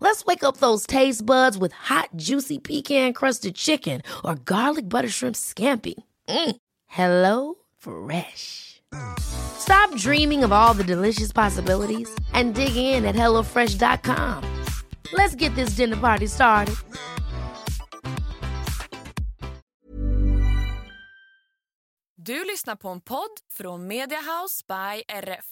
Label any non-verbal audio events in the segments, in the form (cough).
Let's wake up those taste buds with hot, juicy pecan-crusted chicken or garlic butter shrimp scampi. Mm. Hello Fresh. Stop dreaming of all the delicious possibilities and dig in at HelloFresh.com. Let's get this dinner party started. Du lyssnar på en podd från Media House by RF.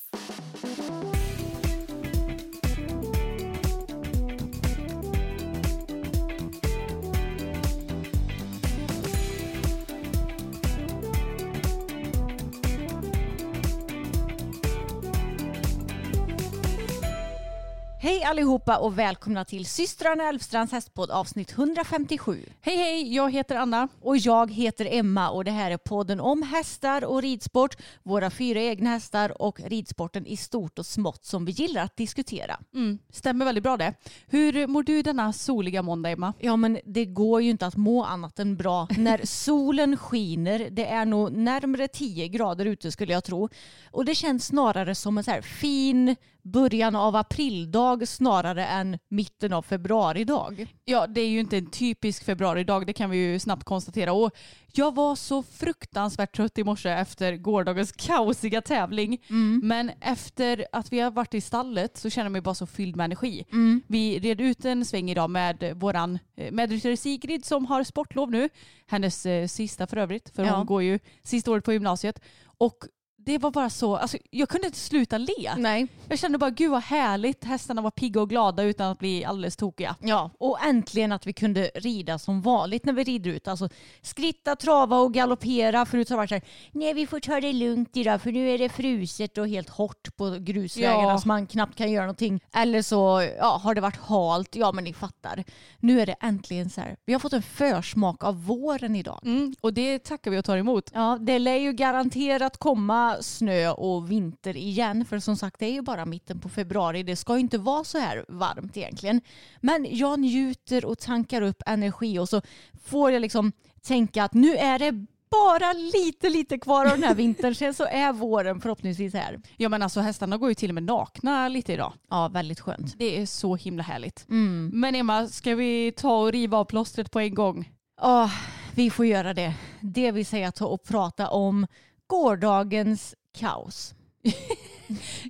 Hej allihopa och välkomna till systrarna Elfstrands hästpodd avsnitt 157. Hej hej, jag heter Anna. Och jag heter Emma och det här är podden om hästar och ridsport, våra fyra egna hästar och ridsporten i stort och smått som vi gillar att diskutera. Mm, stämmer väldigt bra det. Hur mår du denna soliga måndag Emma? Ja men det går ju inte att må annat än bra (laughs) när solen skiner. Det är nog närmare 10 grader ute skulle jag tro. Och det känns snarare som en så här fin början av aprildag snarare än mitten av februaridag. Ja, det är ju inte en typisk februaridag, det kan vi ju snabbt konstatera. Och jag var så fruktansvärt trött i morse efter gårdagens kaosiga tävling. Men efter att vi har varit i stallet så känner jag mig bara så fylld med energi. Vi red ut en sväng idag med våran eh, medryttare Sigrid som har sportlov nu. Hennes eh, sista för övrigt, för Ja. hon går ju sista året på gymnasiet. Och det var bara så, alltså, jag kunde inte sluta le. Nej. Jag kände bara gud vad härligt, hästarna var pigga och glada utan att bli alldeles tokiga. Ja, och äntligen att vi kunde rida som vanligt när vi rider ut. Alltså skritta, trava och galoppera. Förut har det varit så här, nej vi får ta det lugnt idag för nu är det fruset och helt hårt på grusvägarna Ja. så man knappt kan göra någonting. Eller så ja, har det varit halt, ja men ni fattar. Nu är det äntligen så här, vi har fått en försmak av våren idag. Mm, och det tackar vi och tar emot. Ja, det lär ju garanterat komma snö och vinter igen. För som sagt, det är ju bara mitten på februari. Det ska ju inte vara så här varmt egentligen. Men jag njuter och tankar upp energi och så får jag liksom tänka att nu är det bara lite, lite kvar av den här vintern. Sen så är våren förhoppningsvis här. Ja men alltså hästarna går ju till och med nakna lite idag. Ja, väldigt skönt. Det är så himla härligt. Men Emma, ska vi ta och riva av plåstret på en gång? Ja, vi får göra det. Det vill säga ta och prata om gårdagens kaos. (laughs)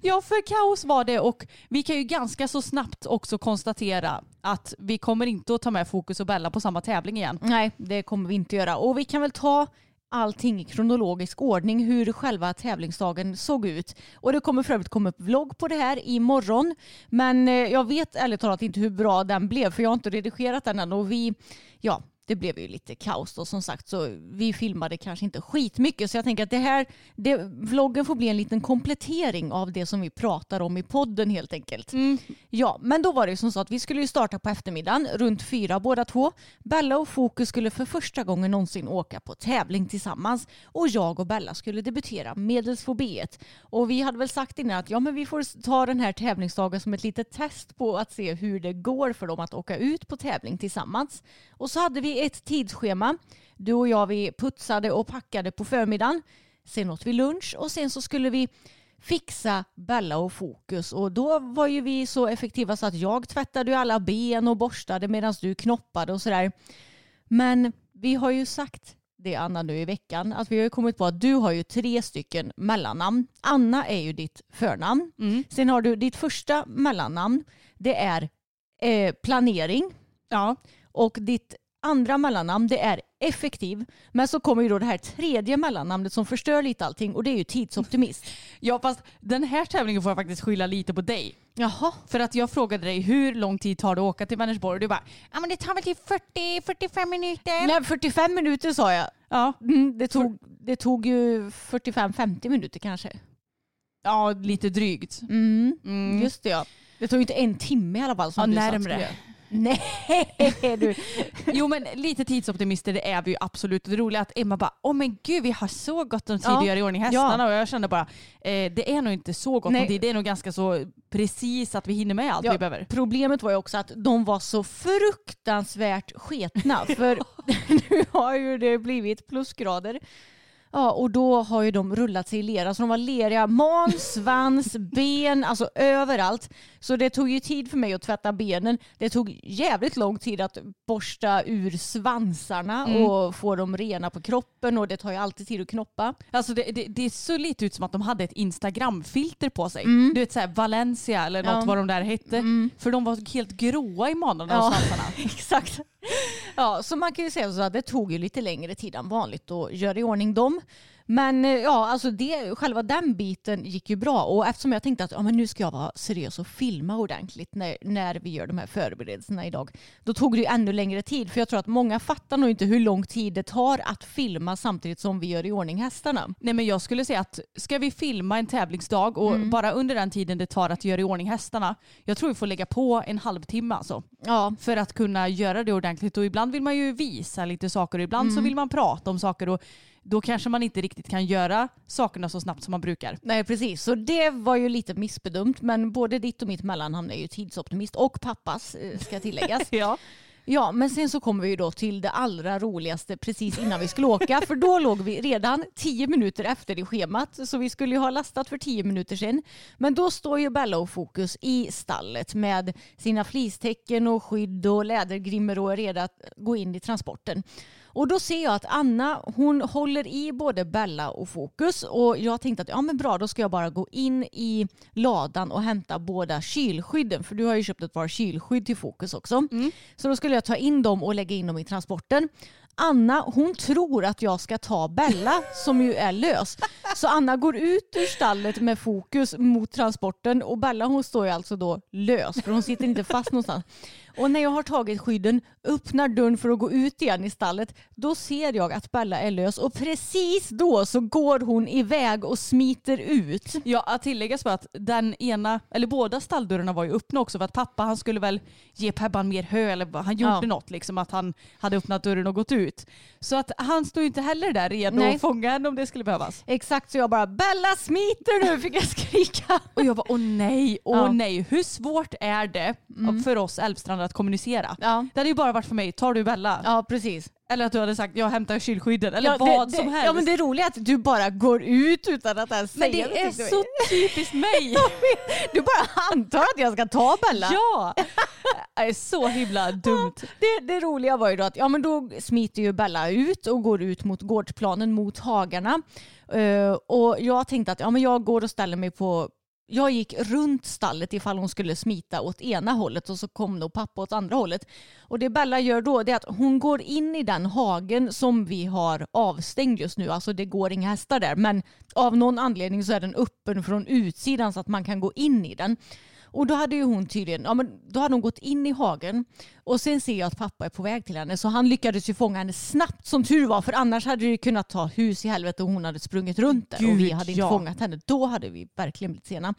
Ja, för kaos var det och vi kan ju ganska så snabbt också konstatera att vi kommer inte att ta med Fokus och Bella på samma tävling igen. Nej, det kommer vi inte göra. Och vi kan väl ta allting i kronologisk ordning hur själva tävlingsdagen såg ut. Och det kommer för övrigt komma upp vlogg på det här imorgon. Men eh, jag vet ärligt talat inte hur bra den blev för jag har inte redigerat den än och vi, ja, det blev ju lite kaos då som sagt så vi filmade kanske inte skitmycket så jag tänker att det här, det, vloggen får bli en liten komplettering av det som vi pratar om i podden helt enkelt. Ja, men då var det ju som så att vi skulle ju starta på eftermiddagen runt fyra båda två. Bella och Fokus skulle för första gången någonsin åka på tävling tillsammans och jag och Bella skulle debutera medelsfobiet. Och vi hade väl sagt innan att ja, men vi får ta den här tävlingsdagen som ett litet test på att se hur det går för dem att åka ut på tävling tillsammans. Och så hade vi ett tidsschema. Du och jag vi putsade och packade på förmiddagen. Sen åt vi lunch och sen så skulle vi fixa Bella och Fokus och då var ju vi så effektiva så att jag tvättade alla ben och borstade medan du knoppade och sådär. Men vi har ju sagt det Anna nu i veckan att vi har ju kommit på att du har ju tre stycken mellannamn. Anna är ju ditt förnamn. Sen har du ditt första mellannamn. Det är eh, planering Ja. och ditt andra mellannamn det är effektiv. Men så kommer ju då det här tredje mellannamnet som förstör lite allting och det är ju tidsoptimist. (laughs) Ja fast den här tävlingen får jag faktiskt skylla lite på dig. Jaha. För att jag frågade dig hur lång tid tar det att åka till Vänersborg och du bara ja men det tar väl till 40-45 minuter. Nej, 45 minuter sa jag. Ja. Mm, det, tog, det tog ju 45-50 minuter kanske. ja, lite drygt. Mm. Mm. Just det ja. Det tog ju inte en timme i alla fall som Ja, du sa närmre. göra. Nej du. Jo men lite tidsoptimister det är vi ju absolut. Det roliga är att Emma bara åh men gud vi har så gott om tid Ja. att göra i ordning hästarna och jag kände bara eh, det är nog inte så gott Nej. om tid. Det är nog ganska så precis att vi hinner med allt Ja, vi behöver. Problemet var ju också att de var så fruktansvärt sketna. För (laughs) (laughs) nu har ju det blivit plusgrader. Ja, och då har ju de rullat sig i lera. Så de var leriga man, svans, (laughs) ben, alltså överallt. Så det tog ju tid för mig att tvätta benen. Det tog jävligt lång tid att borsta ur svansarna Mm. och få dem rena på kroppen. Och det tar ju alltid tid att knoppa. Alltså det, det, det så lite ut som att de hade ett Instagram-filter på sig. Mm. Du vet såhär Valencia eller något Ja. vad de där hette. För de var helt gråa i manerna och Ja. svansarna. (laughs) Exakt. Ja, så man kan ju säga så att det tog ju lite längre tid än vanligt att göra i ordning dem. Men eh, ja, alltså det, själva den biten gick ju bra och eftersom jag tänkte att ja, men nu ska jag vara seriös och filma ordentligt när, när vi gör de här förberedelserna idag. Då tog det ju ännu längre tid för jag tror att många fattar nog inte hur lång tid det tar att filma samtidigt som vi gör i ordning hästarna. Nej men jag skulle säga att ska vi filma en tävlingsdag och Mm. bara under den tiden det tar att göra i ordning hästarna. Jag tror vi får lägga på en halvtimme alltså. Ja, För att kunna göra det ordentligt och ibland vill man ju visa lite saker och ibland Mm. så vill man prata om saker och då kanske man inte riktigt kan göra sakerna så snabbt som man brukar. Nej precis, så det var ju lite missbedömt men både ditt och mitt mellannamn är ju tidsoptimist och pappas eh, ska tilläggas. (laughs) Ja. Ja, men sen så kommer vi ju då till det allra roligaste precis innan vi skulle åka. För då låg vi redan tio minuter efter i schemat. Så vi skulle ju ha lastat för tio minuter sedan. Men då står ju Bella och Fokus i stallet med sina flistecken och skydd och lädergrimmer och är redo att gå in i transporten. Och då ser jag att Anna hon håller i både Bella och Fokus och jag tänkte att ja men bra då ska jag bara gå in i ladan och hämta båda kylskydden för du har ju köpt ett par kylskydd till Fokus också. Så då skulle jag ta in dem och lägga in dem i transporten. Anna hon tror att jag ska ta Bella som ju är lös. Så Anna går ut ur stallet med fokus mot transporten och Bella hon står ju alltså då lös för hon sitter inte fast någonstans. Och när jag har tagit skydden, öppnar dörren för att gå ut igen i stallet, då ser jag att Bella är lös och precis då så går hon iväg och smiter ut. Ja, att tilläggas var att den ena, eller båda stalldörrarna var ju öppna också för att pappa han skulle väl ge Pebban mer hö eller han gjorde Ja. något liksom att han hade öppnat dörren och gått ut. Så att han stod ju inte heller där redo Nej. att fånga henne om det skulle behövas. Exakt så jag bara Bella smiter nu fick jag skrika. Och jag bara åh nej, åh Ja. Mm. nej. Hur svårt är det för oss älvsträndar att kommunicera? Ja. Det hade ju bara varit för mig, tar du Bella? Ja precis. Eller att du hade sagt jag hämtar kylskydden eller Ja, vad det, som det, helst. Ja men det roliga är att du bara går ut utan att ens Men säga det är så typiskt mig. (laughs) Du bara antar att jag ska ta Bella. ja! Det är så himla dumt. Det, det roliga var ju då att ja, men då smiter ju Bella ut och går ut mot gårdsplanen mot hagarna. Eh, och jag tänkte att ja, men jag går och ställer mig på jag gick runt stallet ifall hon skulle smita åt ena hållet och så kom då pappa åt andra hållet. Och det Bella gör då det är att hon går in i den hagen som vi har avstängd just nu. Alltså det går inga hästar där men av någon anledning så är den öppen från utsidan så att man kan gå in i den. Och då hade ju hon tydligen, ja men då hade hon gått in i hagen och sen ser jag att pappa är på väg till henne så han lyckades ju fånga henne snabbt som tur var för annars hade det kunnat ta hus i helvete och hon hade sprungit runt där och vi Gud, hade inte ja. fångat henne. Då hade vi verkligen blivit sena.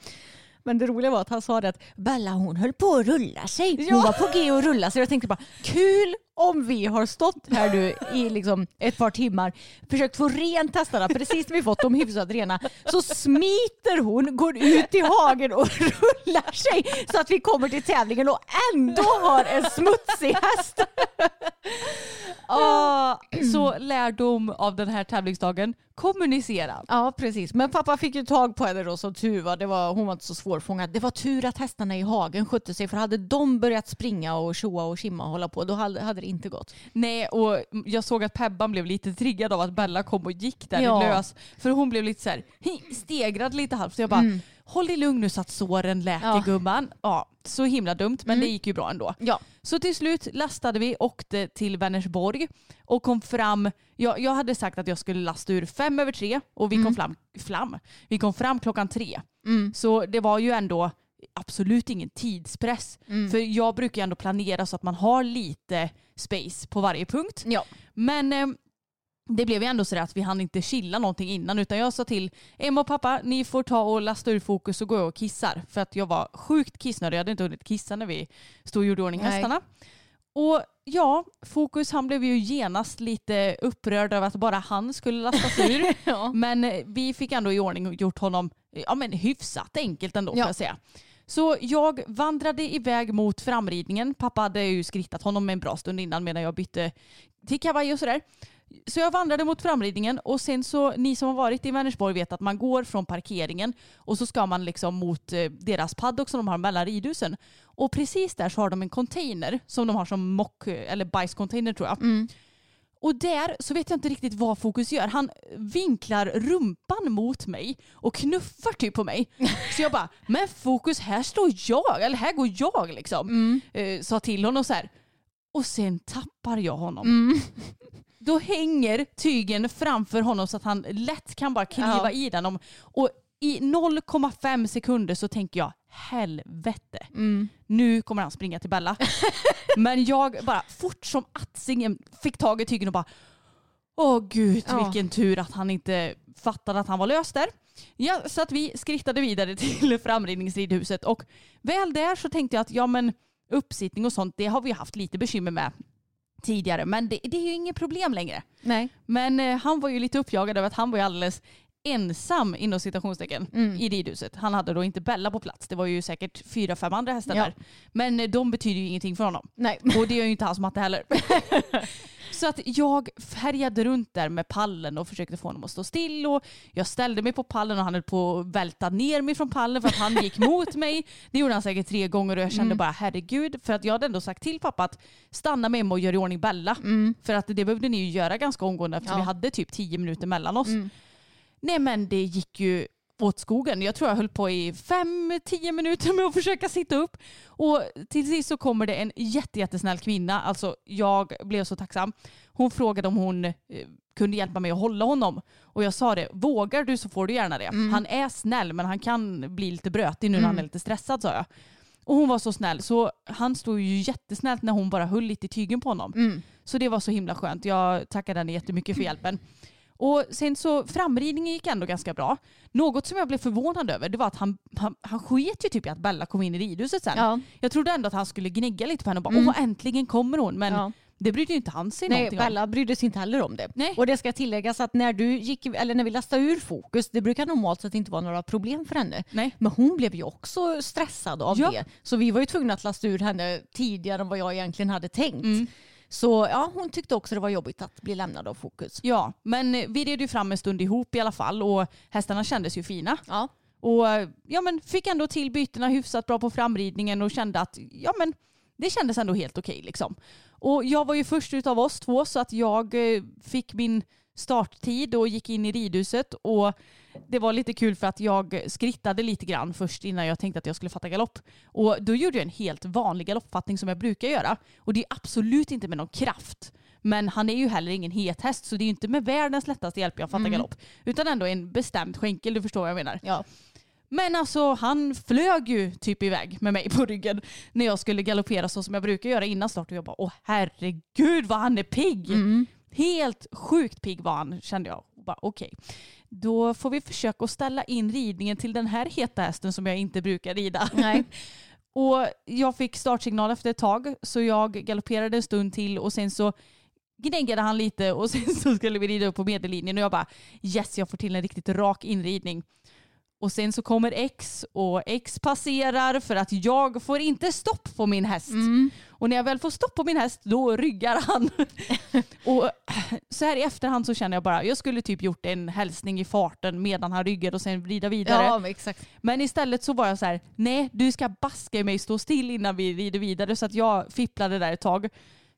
Men det roliga var att han sa det att Bella hon höll på att rulla sig. Hon Ja. var på G att rulla sig. Jag tänkte bara kul om vi har stått här nu i liksom ett par timmar försökt få rent hästarna precis när vi fått dem hyfsat rena så smiter hon, går ut i hagen och rullar sig så att vi kommer till tävlingen och ändå har en smutsig häst. Ah, så lärdom av den här tävlingsdagen, kommunicera. Ja precis, men pappa fick ju tag på henne då som tur var. Det var. Hon var inte så svårfångad. Det var tur att hästarna i hagen skötte sig för hade de börjat springa och tjoa och kimma och hålla på då hade, hade det inte gått. Nej, och jag såg att Pebban blev lite triggad av att Bella kom och gick där Ja. lös. För hon blev lite så här, stegrad lite halvt. Så jag bara, håll dig lugn nu så att såren läker Ja. gumman. Ja, så himla dumt men Mm. det gick ju bra ändå. Ja. Så till slut lastade vi, åkte till Vänersborg och kom fram. Jag, jag hade sagt att jag skulle lasta ur fem över tre och vi kom fram, fram. Vi kom fram klockan tre. Mm. Så det var ju ändå absolut ingen tidspress. För jag brukar ju ändå planera så att man har lite space på varje punkt. Ja. Men eh, det blev ju ändå så att vi hann inte chilla någonting innan utan jag sa till Emma och pappa ni får ta och lasta ur fokus och gå och kissar. För att jag var sjukt kissnödig. Jag hade inte hunnit kissa när vi stod och gjorde ordning hästarna. Och ja, Fokus han blev ju genast lite upprörd över att bara han skulle lastas (laughs) ur. Ja. Men eh, vi fick ändå i ordning och gjort honom ja, men hyfsat enkelt ändå Ja. får jag säga. Så jag vandrade iväg mot framridningen. Pappa hade ju skrittat honom en bra stund innan medan jag bytte till kavaj och sådär. Så jag vandrade mot framridningen och sen så, ni som har varit i Vänersborg vet att man går från parkeringen och så ska man liksom mot eh, deras paddock som de har mellan ridhusen. Och precis där så har de en container som de har som mock eller bajscontainer tror jag. Och där så vet jag inte riktigt vad Fokus gör. Han vinklar rumpan mot mig och knuffar typ på mig. (laughs) Så jag bara, men Fokus här står jag, eller här går jag liksom. Eh, sa till honom så här. Och sen tappar jag honom. Då hänger tygen framför honom så att han lätt kan bara kliva Ja. i den. Och i 0,5 sekunder så tänker jag helvete. Nu kommer han springa till Bella. (laughs) Men jag bara fort som attsingen fick tag i tygen och bara Åh gud Ja. vilken tur att han inte fattade att han var lös där. Ja, så att vi skrittade vidare (laughs) till framridningsridhuset och väl där så tänkte jag att ja men uppsittning och sånt det har vi haft lite bekymmer med tidigare men det, det är ju inget problem längre. Nej. Men eh, han var ju lite uppjagad över att han var ju alldeles ensam inom citationstecken Mm. i ridhuset. Han hade då inte Bella på plats. Det var ju säkert fyra, fem andra hästar Ja. där. Men eh, de betyder ju ingenting för honom. Nej. Och det gör ju inte hans matte heller. (laughs) Så att jag färgade runt där med pallen och försökte få honom att stå still. Och jag ställde mig på pallen och han höll på att välta ner mig från pallen för att han gick mot mig. Det gjorde han säkert tre gånger och jag kände bara herregud. För att jag hade ändå sagt till pappa att stanna med mig och göra i ordning Bella. För att det behövde ni ju göra ganska omgående eftersom Ja. vi hade typ tio minuter mellan oss. Nej men det gick ju åt skogen. Jag tror jag höll på i fem, tio minuter med att försöka sitta upp. Och till sist så kommer det en jätte, jättesnäll kvinna. Alltså jag blev så tacksam. Hon frågade om hon eh, kunde hjälpa mig att hålla honom. Och jag sa det, vågar du så får du gärna det. Han är snäll men han kan bli lite brötig nu när han är lite stressad sa jag. Och hon var så snäll så han stod ju jättesnällt när hon bara höll lite i tygen på honom. Så det var så himla skönt. Jag tackar henne jättemycket för hjälpen. Och sen så framridningen gick ändå ganska bra. Något som jag blev förvånad över det var att han, han, han sket ju typ i att Bella kom in i ridhuset sen. Ja. Jag trodde ändå att han skulle gnägga lite på henne och bara åh äntligen kommer hon. Men Ja. det brydde ju inte han sig Nej, någonting Bella brydde sig inte heller om det. Nej. Och det ska tilläggas att när, du gick, eller när vi lastade ur fokus, det brukar normalt sett inte vara några problem för henne. Nej. Men hon blev ju också stressad av Ja. det. Så vi var ju tvungna att lasta ur henne tidigare än vad jag egentligen hade tänkt. Mm. Så ja, hon tyckte också det var jobbigt att bli lämnad av fokus. Ja, men eh, vi red ju fram en stund ihop i alla fall och hästarna kändes ju fina. Ja. Och eh, ja, men fick ändå till bytena hyfsat bra på framridningen och kände att ja, men det kändes ändå helt okej. liksom. Och jag var ju först utav oss två så att jag eh, fick min starttid och gick in i ridhuset. Och det var lite kul för att jag skrittade lite grann först innan jag tänkte att jag skulle fatta galopp. Och då gjorde jag en helt vanlig galoppfattning som jag brukar göra. Och det är absolut inte med någon kraft. Men han är ju heller ingen het häst så det är ju inte med världens lättaste hjälp jag fattar galopp. Utan ändå en bestämd skänkel, du förstår vad jag menar. Ja. Men alltså han flög ju typ iväg med mig på ryggen när jag skulle galoppera så som jag brukar göra innan start. Och jag bara åh herregud vad han är pigg. Helt sjukt pigg var han kände jag. Och bara okej. Då får vi försöka att ställa in ridningen till den här heta hästen som jag inte brukar rida. Nej. (laughs) Och jag fick startsignal efter ett tag så jag galopperade en stund till och sen så gnäggade han lite (laughs) och sen så skulle vi rida upp på medellinjen och jag bara yes jag får till en riktigt rak inridning. Och sen så kommer X och X passerar för att jag får inte stopp på min häst. Och när jag väl får stopp på min häst då ryggar han. (laughs) och så här i efterhand så känner jag bara, jag skulle typ gjort en hälsning i farten medan han ryggade och sen vrida vidare. Ja, men exakt. Men istället så var jag så här, nej du ska baska mig stå still innan vi rider vidare så att jag fipplade där ett tag.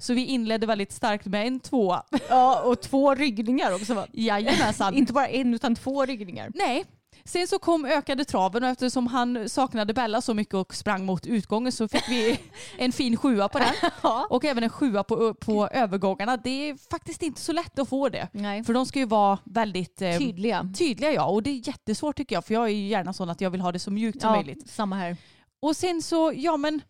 Så vi inledde väldigt starkt med en tvåa. Ja, och två ryggningar också va? Jajamensan. (laughs) Inte bara en utan två ryggningar. Nej, Sen så kom ökade traven och eftersom han saknade Bella så mycket och sprang mot utgången så fick vi (laughs) en fin sjua på den. Och även en sjua på, på övergångarna. Det är faktiskt inte så lätt att få det. Nej. För de ska ju vara väldigt eh, Tydliga. tydliga ja. Och det är jättesvårt tycker jag för jag är ju gärna sån att jag vill ha det så mjukt som Ja, möjligt. samma här. Och sen så, ja men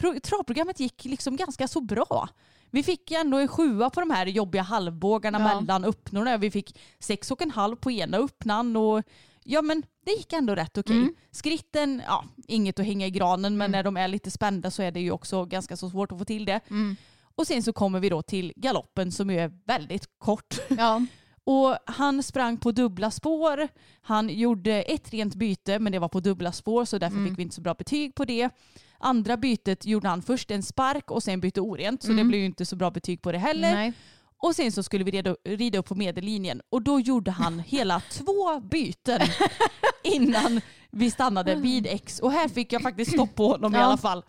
pro- travprogrammet gick liksom ganska så bra. Vi fick ändå en sjua på de här jobbiga halvbågarna Ja. mellan öppnorna. Vi fick sex och en halv på ena öppnan och ja men det gick ändå rätt okej. Mm. Skritten, ja inget att hänga i granen men när de är lite spända så är det ju också ganska så svårt att få till det. Mm. Och sen så kommer vi då till galoppen som ju är väldigt kort. Ja. (laughs) Och han sprang på dubbla spår. Han gjorde ett rent byte men det var på dubbla spår så därför Mm. fick vi inte så bra betyg på det. Andra bytet gjorde han först en spark och sen bytte orent så det blev ju inte så bra betyg på det heller. Mm. Nej. Och sen så skulle vi rida, rida upp på medellinjen och då gjorde han hela två byten (laughs) innan vi stannade vid X. Och här fick jag faktiskt stopp på honom i Ja. alla fall.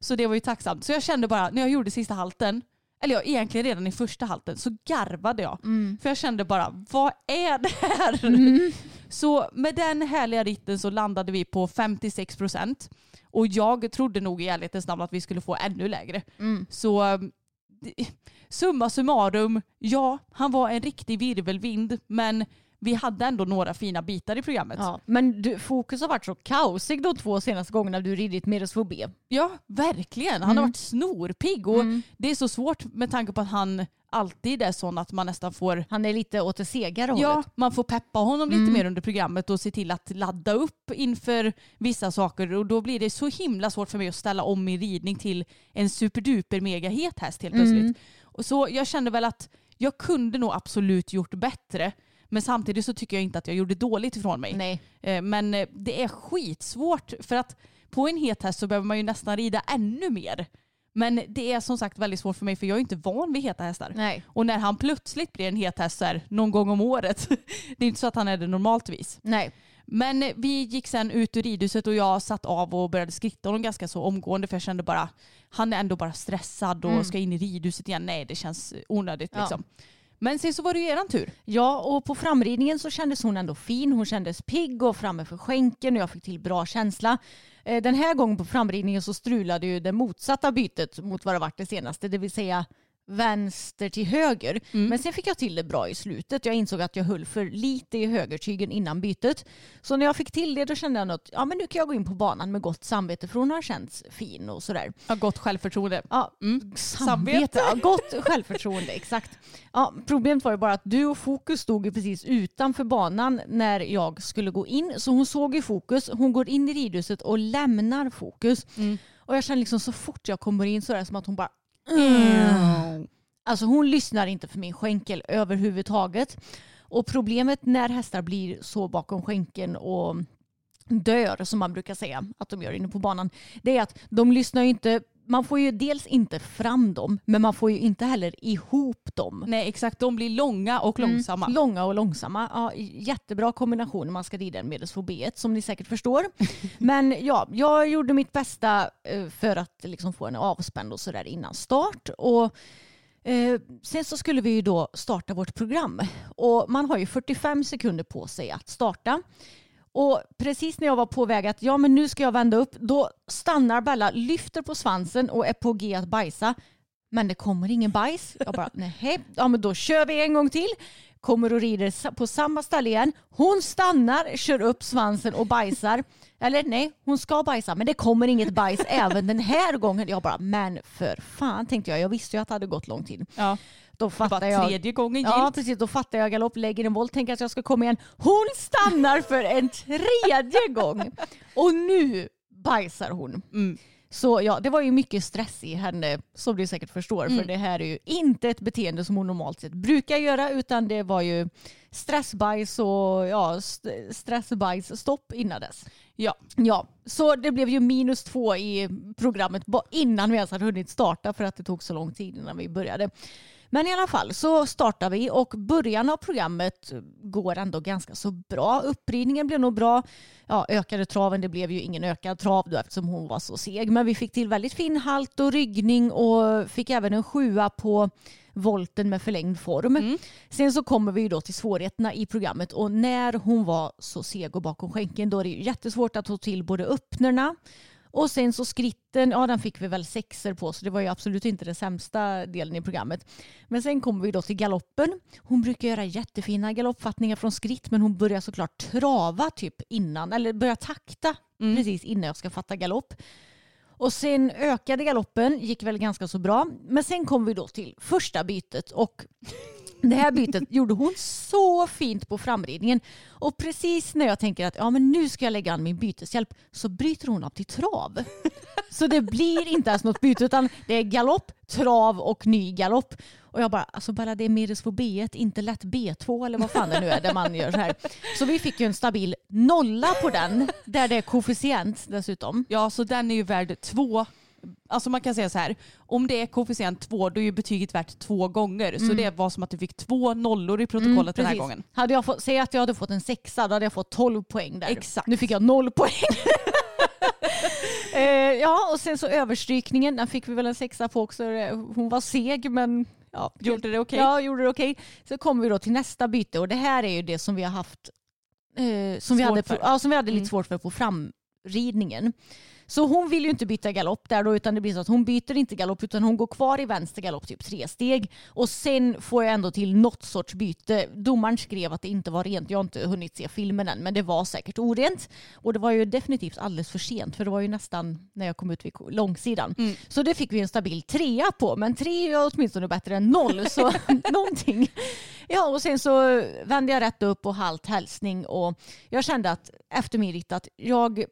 Så det var ju tacksamt. Så jag kände bara när jag gjorde sista halten, eller ja, egentligen redan i första halten, så garvade jag. För jag kände bara, vad är det här? Så med den härliga ritten så landade vi på 56 procent. Och jag trodde nog i ärlighetens namn att vi skulle få ännu lägre. Så um, det- summa summarum, ja, han var en riktig virvelvind, men vi hade ändå några fina bitar i programmet. Ja. Men du, fokus har varit så kaosig de två senaste gångerna du ridit B. Ja, verkligen. Han har varit snorpigg och det är så svårt med tanke på att han alltid är sån att man nästan får Han är lite åt det segare Ja, hållet. man får peppa honom lite mer under programmet och se till att ladda upp inför vissa saker och då blir det så himla svårt för mig att ställa om min ridning till en superduper mega het häst helt plötsligt. Och så jag kände väl att jag kunde nog absolut gjort bättre men samtidigt så tycker jag inte att jag gjorde dåligt ifrån mig. Nej. Eh, Men eh, det är skitsvårt för att på en het häst så behöver man ju nästan rida ännu mer. Men det är som sagt väldigt svårt för mig för jag är inte van vid heta hästar. Nej. Och när han plötsligt blir en het häst här, någon gång om året, (laughs) det är inte så att han är det normaltvis. Nej. Men eh, vi gick sen ut ur ridhuset och jag satt av och började skritta honom ganska så omgående för jag kände bara, han är ändå bara stressad och ska in i ridhuset igen. Nej, det känns onödigt Ja. liksom. Men sen så var det ju eran tur. Ja, och på framridningen så kändes hon ändå fin. Hon kändes pigg och framme för skänken och jag fick till bra känsla. Eh, den här gången på framridningen så strulade ju det motsatta bytet mot vad det varit det senaste, det vill säga vänster till höger. Men sen fick jag till det bra i slutet. Jag insåg att jag höll för lite i högertygen innan bytet. Så när jag fick till det då kände jag att ja, men nu kan jag gå in på banan med gott samvete för hon har känts fin och sådär. Har gott självförtroende. Ja, Mm. samvete. Ja, gott självförtroende, (laughs) exakt. Ja, problemet var ju bara att du och Fokus stod ju precis utanför banan när jag skulle gå in. Så hon såg ju Fokus, hon går in i ridhuset och lämnar Fokus. Och jag känner liksom så fort jag kommer in så är det som att hon bara mm. Eh, alltså hon lyssnar inte för min skänkel överhuvudtaget. Och problemet när hästar blir så bakom skänkeln och dör som man brukar säga att de gör inne på banan. Det är att de lyssnar inte, man får ju dels inte fram dem men man får ju inte heller ihop dem. Nej exakt, de blir långa och långsamma. Mm, långa och långsamma. Ja, jättebra kombination när man ska rida en medelsfobi som ni säkert förstår. (laughs) Men ja, jag gjorde mitt bästa eh, för att liksom få en avspänd och sådär innan start. Och Eh, sen så skulle vi ju då starta vårt program och man har ju 45 sekunder på sig att starta. Och precis när jag var på väg att ja men nu ska jag vända upp då stannar Bella, lyfter på svansen och är på g att bajsa. Men det kommer ingen bajs. Jag bara (laughs) nej, ja men då kör vi en gång till. Kommer och rider på samma ställe igen. Hon stannar, kör upp svansen och bajsar. (laughs) Eller nej, hon ska bajsa men det kommer inget bajs även den här gången. Jag bara men för fan tänkte jag. Jag visste ju att det hade gått lång tid. Ja. Då fattar jag. tredje gången Ja gillt. precis, då fattar jag galopp, lägger en volt, tänker att jag ska komma igen. Hon stannar för en tredje gång. Och nu bajsar hon. Mm. Så ja, det var ju mycket stress i henne som du säkert förstår. Mm. För det här är ju inte ett beteende som hon normalt sett brukar göra utan det var ju stressbajs och ja, st- stressbajsstopp innan dess. Ja. Ja, så det blev ju minus två i programmet innan vi ens hade hunnit starta för att det tog så lång tid innan vi började. Men i alla fall så startar vi och början av programmet går ändå ganska så bra. Uppridningen blev nog bra. Ja, ökade traven, det blev ju ingen ökad trav då eftersom hon var så seg. Men vi fick till väldigt fin halt och ryggning och fick även en sjua på volten med förlängd form. Sen så kommer vi ju då till svårigheterna i programmet och när hon var så seg och bakom skänken då är det ju jättesvårt att få till både öppnerna och sen så skritten, ja den fick vi väl sexer på så det var ju absolut inte den sämsta delen i programmet. Men sen kommer vi då till galoppen. Hon brukar göra jättefina galoppfattningar från skritt men hon börjar såklart trava typ innan, eller börjar takta precis innan jag ska fatta galopp. Och sen ökade galoppen, gick väl ganska så bra. Men sen kom vi då till första bytet och det här bytet gjorde hon så fint på framridningen. Och precis när jag tänker att ja, men nu ska jag lägga an min byteshjälp så bryter hon av till trav. Så det blir inte ens något byte utan det är galopp, trav och ny galopp. Och jag bara, alltså bara det är Meres på B1, inte lätt B2 eller vad fan det nu är där man gör så här. Så vi fick ju en stabil nolla på den, där det är koefficient dessutom. Ja, så den är ju värd två. Alltså man kan säga så här, om det är koefficient två då är ju betyget värt två gånger. Så det var som att du fick två nollor i protokollet den här gången. Hade jag fått, säg att jag hade fått en sexa, då hade jag fått 12 poäng där. Exakt. Nu fick jag noll poäng. (laughs) eh, ja, och sen så överstrykningen, den fick vi väl en sexa på också. Hon var seg men ja, Gjorde det okej? Ja, gjorde det okej. Så kommer vi då till nästa byte och det här är ju det som vi har haft eh, som, vi hade, ja, som vi hade lite Mm. svårt för på framridningen. Så hon vill ju inte byta galopp där då utan det blir så att hon byter inte galopp utan hon går kvar i vänster galopp typ tre steg och sen får jag ändå till något sorts byte. Domaren skrev att det inte var rent. Jag har inte hunnit se filmen än men det var säkert orent och det var ju definitivt alldeles för sent för det var ju nästan när jag kom ut vid långsidan. Så det fick vi en stabil trea på men tre är åtminstone bättre än noll så (laughs) någonting. Ja och sen så vände jag rätt upp och halt hälsning och jag kände att efter min ritt att jag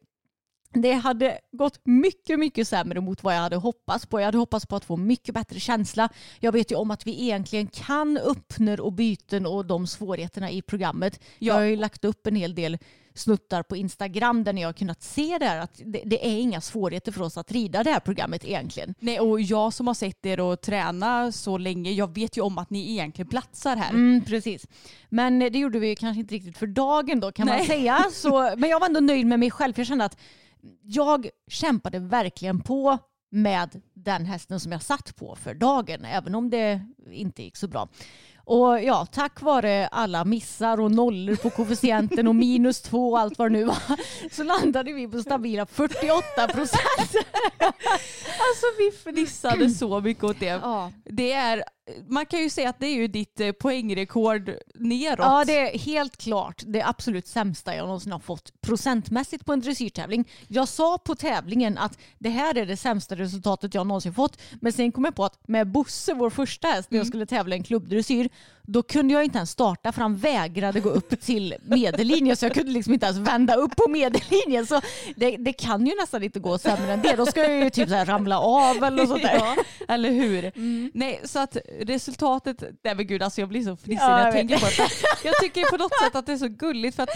det hade gått mycket, mycket sämre mot vad jag hade hoppats på. Jag hade hoppats på att få mycket bättre känsla. Jag vet ju om att vi egentligen kan öppner och byten och de svårigheterna i programmet. Jag har ju lagt upp en hel del snuttar på Instagram där ni har kunnat se där att det, det är inga svårigheter för oss att rida det här programmet egentligen. Nej, och jag som har sett er och träna så länge, jag vet ju om att ni egentligen platsar här. Mm, precis. Men det gjorde vi kanske inte riktigt för dagen då kan man Nej. säga. Så, men jag var ändå nöjd med mig själv för jag kände att jag kämpade verkligen på med den hästen som jag satt på för dagen, även om det inte gick så bra. Och ja, tack vare alla missar och nollor på koefficienten och minus två och allt vad det nu var så landade vi på stabila 48 procent. Alltså vi fnissade så mycket åt det. Ja. Det är, man kan ju säga att det är ju ditt eh, poängrekord neråt. Ja, det är helt klart det absolut sämsta jag någonsin har fått procentmässigt på en dressyrtävling. Jag sa på tävlingen att det här är det sämsta resultatet jag någonsin fått. Men sen kom jag på att med Bosse, vår första häst, när jag skulle tävla i en klubbdressyr, då kunde jag inte ens starta för han vägrade gå upp till medellinjen. Så jag kunde liksom inte ens vända upp på medellinjen. Så det, det kan ju nästan inte gå sämre än det. Då ska jag ju typ så ramla av eller något sånt där. (laughs) Ja, eller hur? Mm. Nej, så att resultatet, nej men gud alltså jag blir så fnissig Ja, när jag jag tänker på det. Jag tycker på något sätt att det är så gulligt för att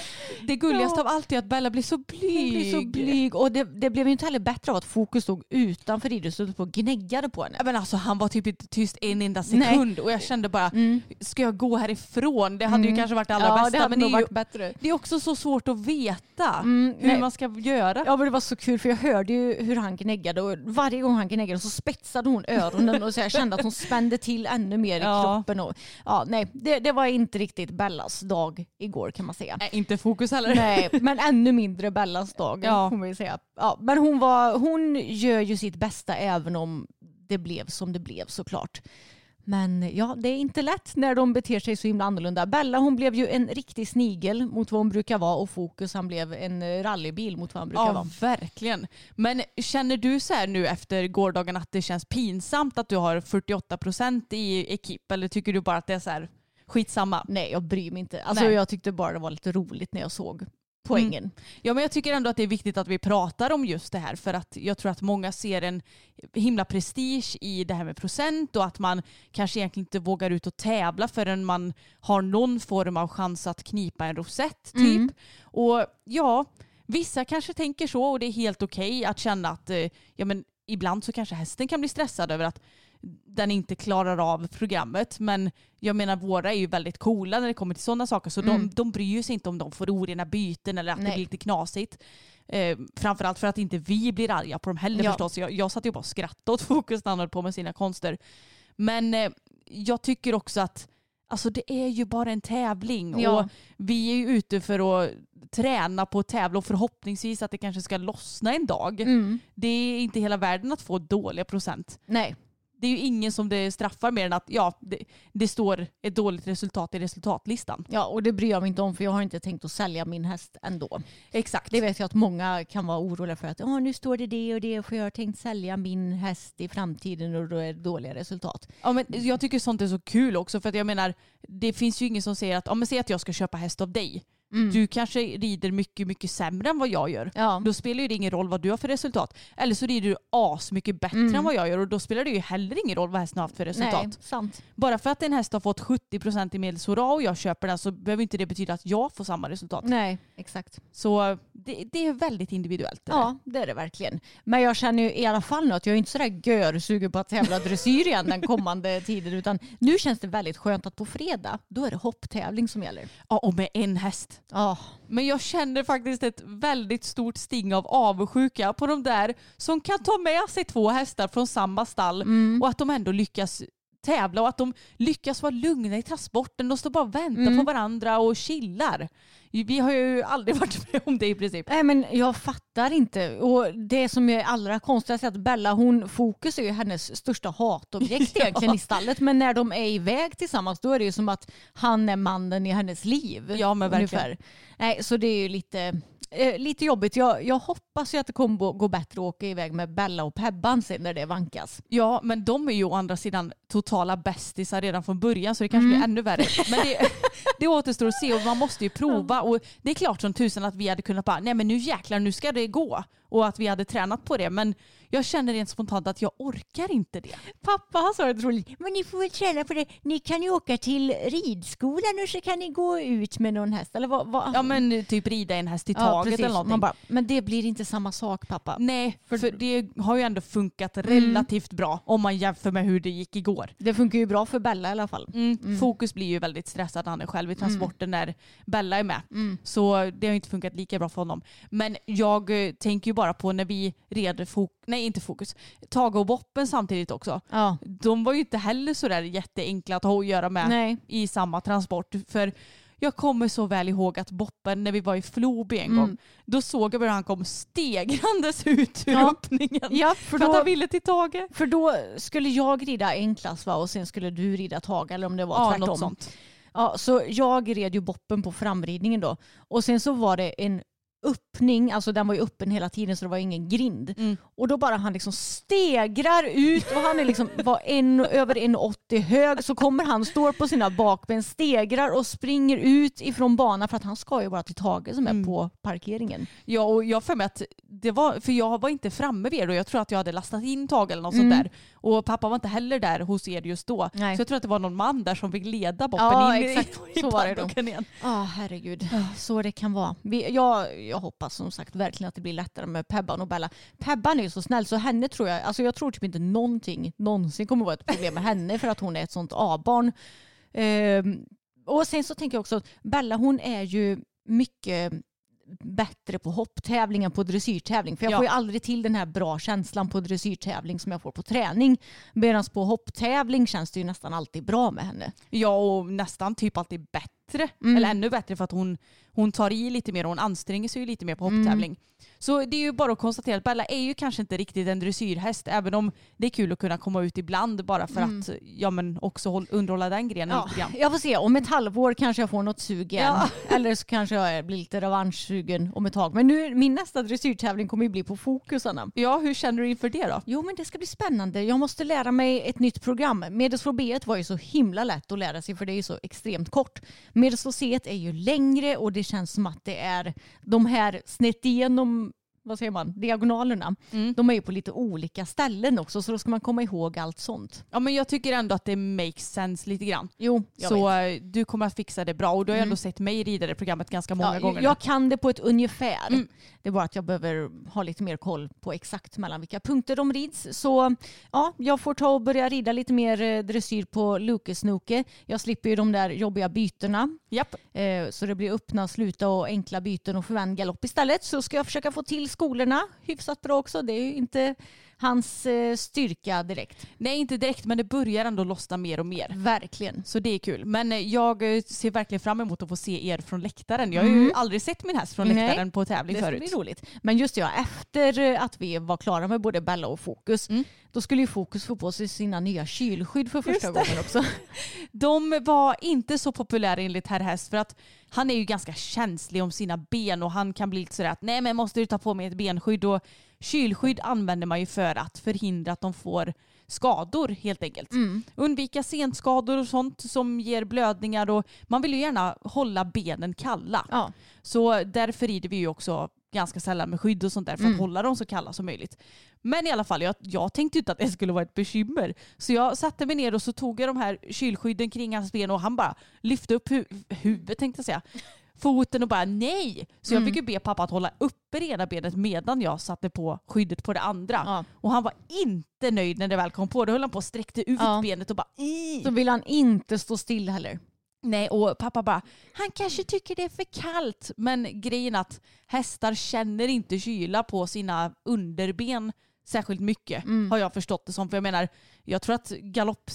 det gulligaste av allt är att Bella blir så blyg. Hon blir så blyg och det, det blev ju inte heller bättre av att fokus stod utanför idrottshuset och gnäggade på henne. Ja, Men alltså, han var typ inte tyst en enda sekund och jag kände bara, ska jag gå härifrån? Det hade ju kanske varit det allra Mm. ja, bästa det hade men det nog är, ju, bättre. det är också så svårt att veta hur nej. man ska göra. Ja men det var så kul för jag hörde ju hur han gnäggade och varje gång han gnäggade så spetsade hon öronen och så jag kände att hon spände till ännu mer i Ja. kroppen. Och, ja, nej, det, det var inte riktigt Bellas dag igår kan man säga. Nej, inte fokus heller. Nej, men ännu mindre Bellas dag Ja. får man säga. Ja, men hon, var, hon gör ju sitt bästa även om det blev som det blev såklart. Men ja, det är inte lätt när de beter sig så himla annorlunda. Bella hon blev ju en riktig snigel mot vad hon brukar vara och Fokus han blev en rallybil mot vad han brukar Ja, vara. verkligen. Men känner du så här nu efter gårdagen att det känns pinsamt att du har 48 procent i ekip eller tycker du bara att det är så här skitsamma? Nej, jag bryr mig inte. Alltså, Nej. jag tyckte bara det var lite roligt när jag såg poängen. Ja, men jag tycker ändå att det är viktigt att vi pratar om just det här för att jag tror att många ser en himla prestige i det här med procent och att man kanske egentligen inte vågar ut och tävla förrän man har någon form av chans att knipa en rosett typ. Och ja, vissa kanske tänker så och det är helt okej att känna att eh, ja, men ibland så kanske hästen kan bli stressad över att den inte klarar av programmet. Men jag menar våra är ju väldigt coola när det kommer till sådana saker. Så de, de bryr sig inte om de får orena byten eller att det Nej. blir lite knasigt. Eh, framförallt för att inte vi blir arga på dem heller Ja. förstås. Jag, jag satt ju bara och skrattade åt (laughs) Fokus när han höll på med sina konster. Men eh, jag tycker också att Alltså det är ju bara en tävling Ja. och vi är ju ute för att träna på att tävla och förhoppningsvis att det kanske ska lossna en dag. Mm. Det är inte hela världen att få dåliga procent. Nej. Det är ju ingen som det straffar mer än att ja, det, det står ett dåligt resultat i resultatlistan. Ja, och det bryr jag mig inte om för jag har inte tänkt att sälja min häst ändå. Exakt. Det vet jag att många kan vara oroliga för att nu står det det och det för jag har tänkt sälja min häst i framtiden och då är det dåliga resultat. Ja, men jag tycker sånt är så kul också för att jag menar det finns ju ingen som säger att ja, men säg att jag ska köpa häst av dig. Du kanske rider mycket, mycket sämre än vad jag gör. Ja. Då spelar det ingen roll vad du har för resultat. Eller så rider du as mycket bättre än vad jag gör och då spelar det ju heller ingen roll vad hästen har haft för resultat. Nej, sant. Bara för att en häst har fått 70% i medelshurra och jag köper den så behöver inte det betyda att jag får samma resultat. Nej, exakt. Så det, det är väldigt individuellt. det. Ja, det är det verkligen. Men jag känner ju i alla fall nu att jag är inte sådär görsugen på att tävla dressyr igen den kommande (laughs) tiden utan nu känns det väldigt skönt att på fredag då är det hopptävling som gäller. Ja, och med en häst. Ja, Men jag känner faktiskt ett väldigt stort sting av avundsjuka på de där som kan ta med sig två hästar från samma stall och att de ändå lyckas tävla och att de lyckas vara lugna i transporten. De står bara och väntar på varandra och chillar. Vi har ju aldrig (laughs) varit med om det i princip. Nej men jag fattar inte. Och det som är allra konstigast är att Bella, hon, fokus är ju hennes största hatobjekt (laughs) egentligen i stallet. Men när de är iväg tillsammans då är det ju som att han är mannen i hennes liv. Ja, men verkligen. ungefär. Nej, så det är ju lite, eh, lite jobbigt. Jag, jag hoppas ju att det kommer gå bättre att åka iväg med Bella och Pebban sen när det vankas. Ja, men de är ju å andra sidan totala bästisar redan från början så det kanske blir ännu värre. Men det, (laughs) det återstår att se och man måste ju prova. Och det är klart som tusan att vi hade kunnat bara, nej men nu jäklar, nu ska det gå. Och att vi hade tränat på det. Men jag känner rent spontant att jag orkar inte det. Pappa han sa det roligt. Men ni får väl träna på det. Ni kan ju åka till ridskolan och så kan ni gå ut med någon häst. Eller vad? vad? Ja men typ rida en häst i Ja, taget precis. eller någonting. Man bara, men det blir inte samma sak pappa. Nej, för, det har ju ändå funkat relativt bra om man jämför med hur det gick igår. Det funkar ju bra för Bella i alla fall. Mm. Fokus blir ju väldigt stressad när han är själv i transporten när Bella är med. Så det har inte funkat lika bra för honom. Men jag eh, tänker ju bara på när vi red, fok- nej inte fokus, Tage och Boppen samtidigt också. Ja. De var ju inte heller sådär jätteenkla att ha att göra med Nej. i samma transport. För jag kommer så väl ihåg att Boppen, när vi var i Floby en gång, då såg jag hur han kom stegrandes ut ur Ja. öppningen. Ja, för För att då, han ville till Tage. för då skulle jag rida en klass va? och sen skulle du rida Tage eller om det var Ja, tvärtom. något sånt. Ja, så jag red ju boppen på framridningen då. Och sen så var det en öppning, alltså den var ju öppen hela tiden så det var ingen grind. Mm. Och då bara han liksom stegrar ut och han är liksom var en, över 1,80 hög så kommer han, står på sina bakben, stegrar och springer ut ifrån banan för att han ska ju bara till Tage som är Mm. på parkeringen. Ja, och jag för mig att det var, för jag var inte framme vid er då. Jag tror att jag hade lastat in Tage eller något Mm. sånt där. Och pappa var inte heller där hos er just då. Nej. Så jag tror att det var någon man där som fick leda Boppen Ja, in exakt. i, (laughs) i Så var det då. igen. Ja, herregud. Så det kan vara. Vi, jag, jag hoppas som sagt verkligen att det blir lättare med Pebban och Bella. Pebban är ju så snäll så henne tror jag, alltså jag tror typ inte någonting någonsin kommer vara ett problem med henne för att hon är ett sånt A-barn. Ehm, och sen så tänker jag också att Bella hon är ju mycket bättre på hopptävling än på dressyrtävling. För jag Ja. får ju aldrig till den här bra känslan på dressyrtävling som jag får på träning. Medan på hopptävling känns det ju nästan alltid bra med henne. Ja, och nästan typ alltid bättre. Mm. Eller ännu bättre för att hon, hon tar i lite mer och hon anstränger sig lite mer på hopptävling. Mm. Så det är ju bara att konstatera att Bella är ju kanske inte riktigt en dressyrhäst även om det är kul att kunna komma ut ibland bara för att ja, men också håll, underhålla den grenen Mm. Ja, lite grann. jag får se. Om ett halvår kanske jag får något sug igen. Ja. (laughs) Eller så kanske jag blir lite revanschsugen om ett tag. Men nu, min nästa dressyrtävling kommer ju bli på fokus, Anna. Ja, hur känner du inför det då? Jo, men det ska bli spännande. Jag måste lära mig ett nytt program. Medelsvår B1 var ju så himla lätt att lära sig för det är ju så extremt kort. Medelsvår C1 är ju längre och det känns som att det är de här snett igenom vad säger man, diagonalerna. Mm. De är ju på lite olika ställen också så då ska man komma ihåg allt sånt. Ja, men jag tycker ändå att det makes sense lite grann. Jo, Så vet. Mm. eh, du kommer att fixa det bra och du har ju ändå sett mig rida det programmet ganska många Ja, gånger. Jag kan det på ett ungefär. Mm. Det är bara att jag behöver ha lite mer koll på exakt mellan vilka punkter de rids. Så ja, jag får ta och börja rida lite mer eh, dressyr på Lukesnoke. Jag slipper ju de där jobbiga bytena. Japp. Eh, Så det blir öppna, sluta och enkla byten och förvänd galopp istället. Så ska jag försöka få till skolorna hyfsat bra också. Det är ju inte hans eh, styrka direkt. Nej inte direkt men det börjar ändå lossna mer och mer. Verkligen. Så det är kul. Men eh, jag eh, ser verkligen fram emot att få se er från läktaren. Jag har ju aldrig sett min häst från Nej, läktaren på tävling Det förut. bli roligt. Men just det, ja, efter att vi var klara med både Bella och Fokus, Mm. då skulle ju Fokus få på sig sina nya kylskydd för första det. gången också. (laughs) De var inte så populära enligt herr häst för att han är ju ganska känslig om sina ben och han kan bli lite sådär att nej men måste du ta på mig ett benskydd och kylskydd använder man ju för att förhindra att de får skador helt enkelt. Undvika senskador och sånt som ger blödningar och man vill ju gärna hålla benen kalla. Ja. Så därför rider vi ju också ganska sällan med skydd och sånt där för att hålla dem så kalla som möjligt. Men i alla fall, jag, jag tänkte inte att det skulle vara ett bekymmer. Så jag satte mig ner och så tog jag de här kylskydden kring hans ben och han bara lyfte upp hu- huvudet tänkte jag säga. Foten och bara nej. Så jag fick ju be pappa att hålla uppe det ena benet medan jag satte på skyddet på det andra. Ja. Och han var inte nöjd när det väl kom på. Då höll han på och sträckte ut Ja. benet och bara i. Så vill han inte stå still heller. Nej, och pappa bara, han kanske tycker det är för kallt. Men grejen att hästar känner inte kyla på sina underben särskilt mycket. Har jag förstått det som. För jag menar, jag tror att galopp,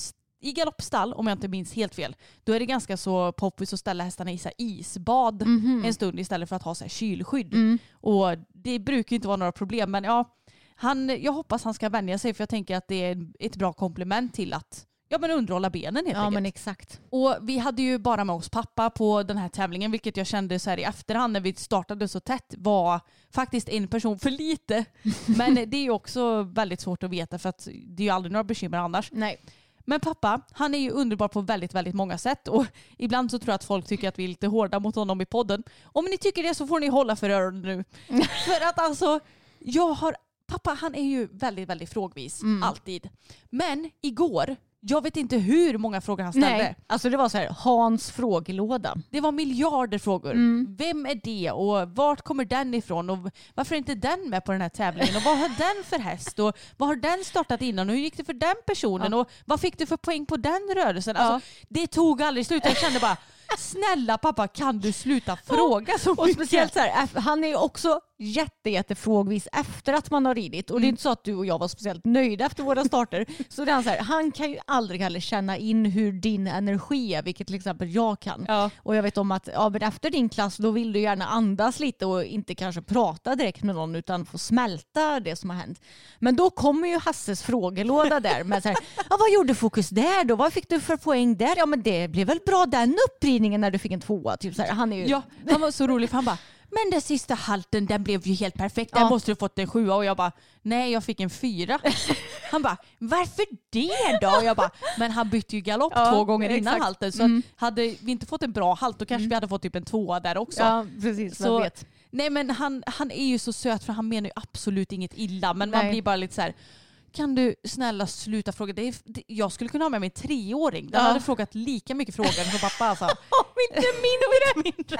i galoppstall, om jag inte minns helt fel, då är det ganska så poppis att ställa hästarna i så isbad en stund istället för att ha så kylskydd. Och det brukar inte vara några problem. Men ja, han, jag hoppas han ska vänja sig för jag tänker att det är ett bra komplement till att ja, men underhålla benen helt Ja enkelt. men exakt. Och vi hade ju bara med oss pappa på den här tävlingen vilket jag kände så här i efterhand när vi startade så tätt var faktiskt en person för lite. (laughs) Men det är ju också väldigt svårt att veta för att det är ju aldrig några bekymmer annars. Nej. Men pappa, han är ju underbar på väldigt, väldigt många sätt och ibland så tror jag att folk tycker att vi är lite hårda mot honom i podden. Om ni tycker det så får ni hålla för öronen nu. (laughs) för att alltså, jag har, pappa han är ju väldigt, väldigt frågvis, alltid. Men igår, jag vet inte hur många frågor han ställde. Nej. Alltså det var så här, Hans frågelåda. Det var miljarder frågor. Mm. Vem är det och vart kommer den ifrån och varför är inte den med på den här tävlingen och vad har den för häst och vad har den startat innan och hur gick det för den personen och vad fick du för poäng på den rörelsen? Alltså, Det tog aldrig slut. Jag kände bara snälla pappa kan du sluta fråga så Och mycket? speciellt så här, han är också jätte, jättefrågvis efter att man har ridit. Och det är inte så att du och jag var speciellt nöjda efter våra starter. (laughs) så det är han, så här, han kan ju aldrig heller känna in hur din energi är, vilket till exempel jag kan. Ja. Och jag vet om att ja, men efter din klass då vill du gärna andas lite och inte kanske prata direkt med någon utan få smälta det som har hänt. Men då kommer ju Hasses frågelåda där med så här, (laughs) ja, vad gjorde Fokus där då? Vad fick du för poäng där? Ja men det blev väl bra den uppridningen när du fick en tvåa. Typ så här. Han är ju... Ja, han var så rolig för han bara men den sista halten den blev ju helt perfekt. Där Ja. måste du fått en sjua och jag bara nej jag fick en fyra. (laughs) Han bara varför det då? Och jag bara men han bytte ju galopp Ja, två gånger innan exakt. halten så Mm. att hade vi inte fått en bra halt då kanske vi hade fått typ en tvåa där också. Ja precis, Så- jag vet. Nej men han, han är ju så söt för han menar ju absolut inget illa men man Nej. blir bara lite så här. Kan du snälla sluta fråga? Det är, det, jag skulle kunna ha med mig en treåring. Den Ja. hade frågat lika mycket frågor som pappa alltså. (laughs) Om inte mindre! (laughs) mindre.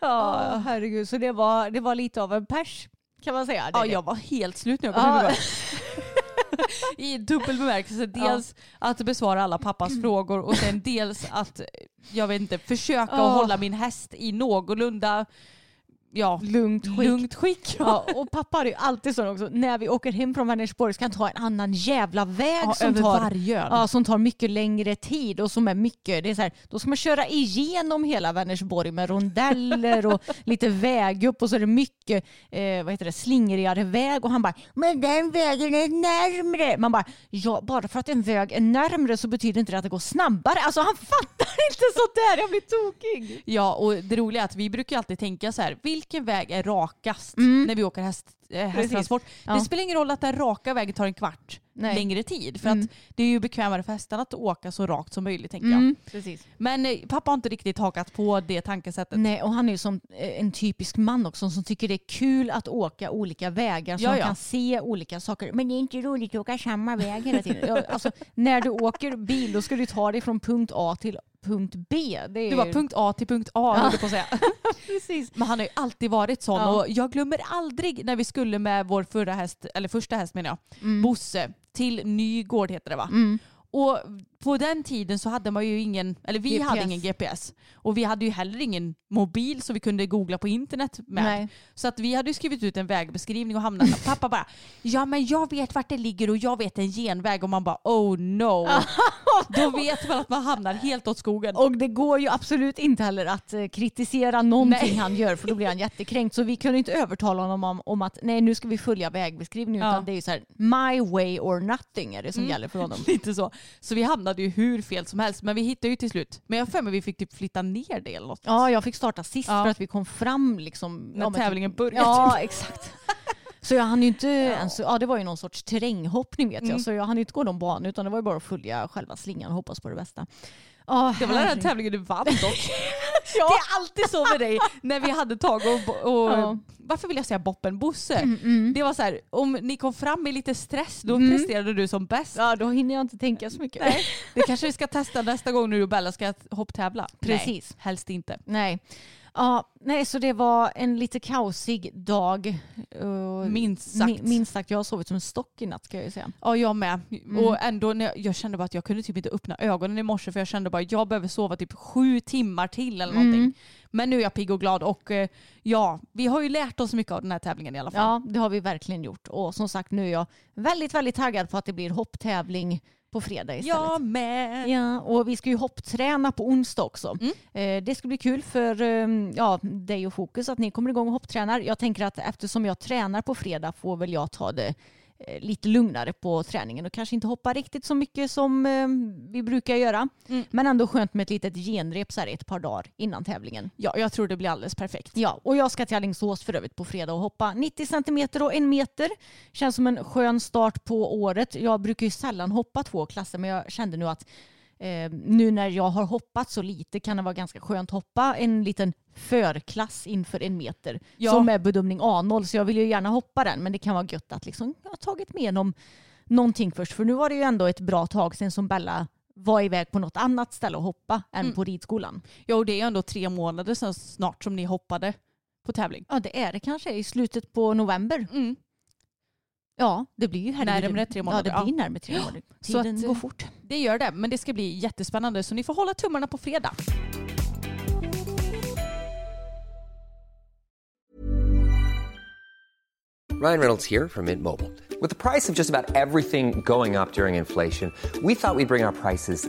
ja, herregud. Så det var, det var lite av en pers kan man säga. Det Ja, det. jag var helt slut när jag kom Ja. hem. (laughs) I dubbel bemärkelse. Dels att besvara alla pappas (clears throat) frågor och sen dels att, jag vet inte, försöka Ja. hålla min häst i någorlunda ja, Lugnt skick. lugnt skick. Ja, och pappa har ju alltid så också, när vi åker hem från Vänersborg ska han ta en annan jävla väg Ja, som, tar, ja, som tar mycket längre tid och som är mycket, det är så här, då ska man köra igenom hela Vänersborg med rondeller och (laughs) lite väg upp och så är det mycket eh, vad heter det, slingrigare väg och han bara men den vägen är närmre. Man bara ja bara för att en väg är närmre så betyder inte det att det går snabbare. Alltså han (laughs) fattar inte sånt där, jag blir tokig. Ja, och det roliga är att vi brukar alltid tänka så här, vilken väg är rakast när vi åker häst, eh, hästtransport? Mm. Ja. Det spelar ingen roll att den raka vägen tar en kvart Nej. längre tid. För Mm. att det är ju bekvämare för hästarna att åka så rakt som möjligt tänker jag. Mm, precis. Men eh, pappa har inte riktigt hakat på det tankesättet. Nej, och han är ju som eh, en typisk man också som tycker det är kul att åka olika vägar så Ja, man ja. kan se olika saker. Men det är inte roligt att åka samma väg hela tiden. Alltså, när du åker bil då ska du ta dig från punkt A till punkt B. Det är Det var punkt A till punkt A jag på att säga. (laughs) Precis. Men han har ju alltid varit sån Ja. och jag glömmer aldrig när vi skulle med vår förra häst, eller första häst menar jag, Mm. Bosse till Nygård heter det va? Mm. Och på den tiden så hade man ju ingen, eller vi GPS. hade ingen GPS. Och vi hade ju heller ingen mobil så vi kunde googla på internet med. Nej. Så att vi hade ju skrivit ut en vägbeskrivning och hamnade, (laughs) pappa bara ja men jag vet vart det ligger och jag vet en genväg och man bara oh no. (laughs) Då vet man att man hamnar helt åt skogen. Och det går ju absolut inte heller att eh, kritisera någonting Nej. han gör för då blir han jättekränkt. Så vi kunde inte övertala honom om, om att nej nu ska vi följa vägbeskrivningen Ja. utan det är ju så här my way or nothing är det som gäller för honom. (laughs) Lite så. Så vi hamnade ju hur fel som helst men vi hittade ju till slut. Men jag för mig vi fick typ flytta ner det eller något. Ja, jag fick starta sist Ja. för att vi kom fram liksom. När ja, typ- tävlingen började. Ja, exakt. (laughs) Så jag hann ju inte ens, ja det var ju någon sorts terränghoppning vet jag, Mm. så jag hann ju inte gå någon bana utan det var ju bara att följa själva slingan och hoppas på det bästa. Ja, Det var den här herregud. tävlingen du vann dock. (laughs) (laughs) Det är alltid så med dig när vi hade tag och, och Ja. varför vill jag säga Boppen Bosse? Mm, Det var så här, om ni kom fram med lite stress då presterade du som bäst. Ja, då hinner jag inte tänka så mycket. Nej, det kanske vi ska testa nästa gång nu och Bella ska hopptävla. Precis. Nej, helst inte. Nej. Ja, nej, så det var en lite kaosig dag. Minst sagt. min- minst sagt, jag har sovit som en stock i natt ska jag ju säga. Ja, jag med. Mm. Och ändå, när jag, jag kände bara att jag kunde typ inte öppna ögonen i morse för jag kände bara att jag behöver sova typ sju timmar till eller någonting. Mm. Men nu är jag pigg och glad och eh, ja, vi har ju lärt oss mycket av den här tävlingen i alla fall. Ja, det har vi verkligen gjort. Och som sagt, nu är jag väldigt, väldigt taggad på att det blir hopptävling på fredag istället. Jag med. Ja, och vi ska ju hoppträna på onsdag också. Mm. Eh, det ska bli kul för eh, ja, dig och Fokus att ni kommer igång och hopptränar. Jag tänker att eftersom jag tränar på fredag får väl jag ta det lite lugnare på träningen och kanske inte hoppa riktigt så mycket som eh, vi brukar göra. Mm. Men ändå skönt med ett litet genrep så här ett par dagar innan tävlingen. Ja, jag tror det blir alldeles perfekt. Ja, och jag ska till Alingsås för övrigt på fredag och hoppa 90 centimeter och en meter. Känns som en skön start på året. Jag brukar ju sällan hoppa två klasser men jag kände nu att eh, nu när jag har hoppat så lite kan det vara ganska skönt att hoppa en liten förklass inför en meter Ja. som är bedömning A0 så jag vill ju gärna hoppa den men det kan vara gött att liksom jag har tagit med någon, någonting först för nu var det ju ändå ett bra tag sedan som Bella var iväg på något annat ställe och hoppa än Mm. på ridskolan. Ja, och det är ju ändå tre månader sedan snart som ni hoppade på tävling. Ja det är det kanske i slutet på november. Mm. Ja, det blir ju. Närmare tre månader, Ja, det blir närmare tre månader. Så Tiden att, går fort. Det gör det, men det ska bli jättespännande så ni får hålla tummarna på fredag. Ryan Reynolds here from Mint Mobile. With the price of just about everything going up during inflation, we thought we'd bring our prices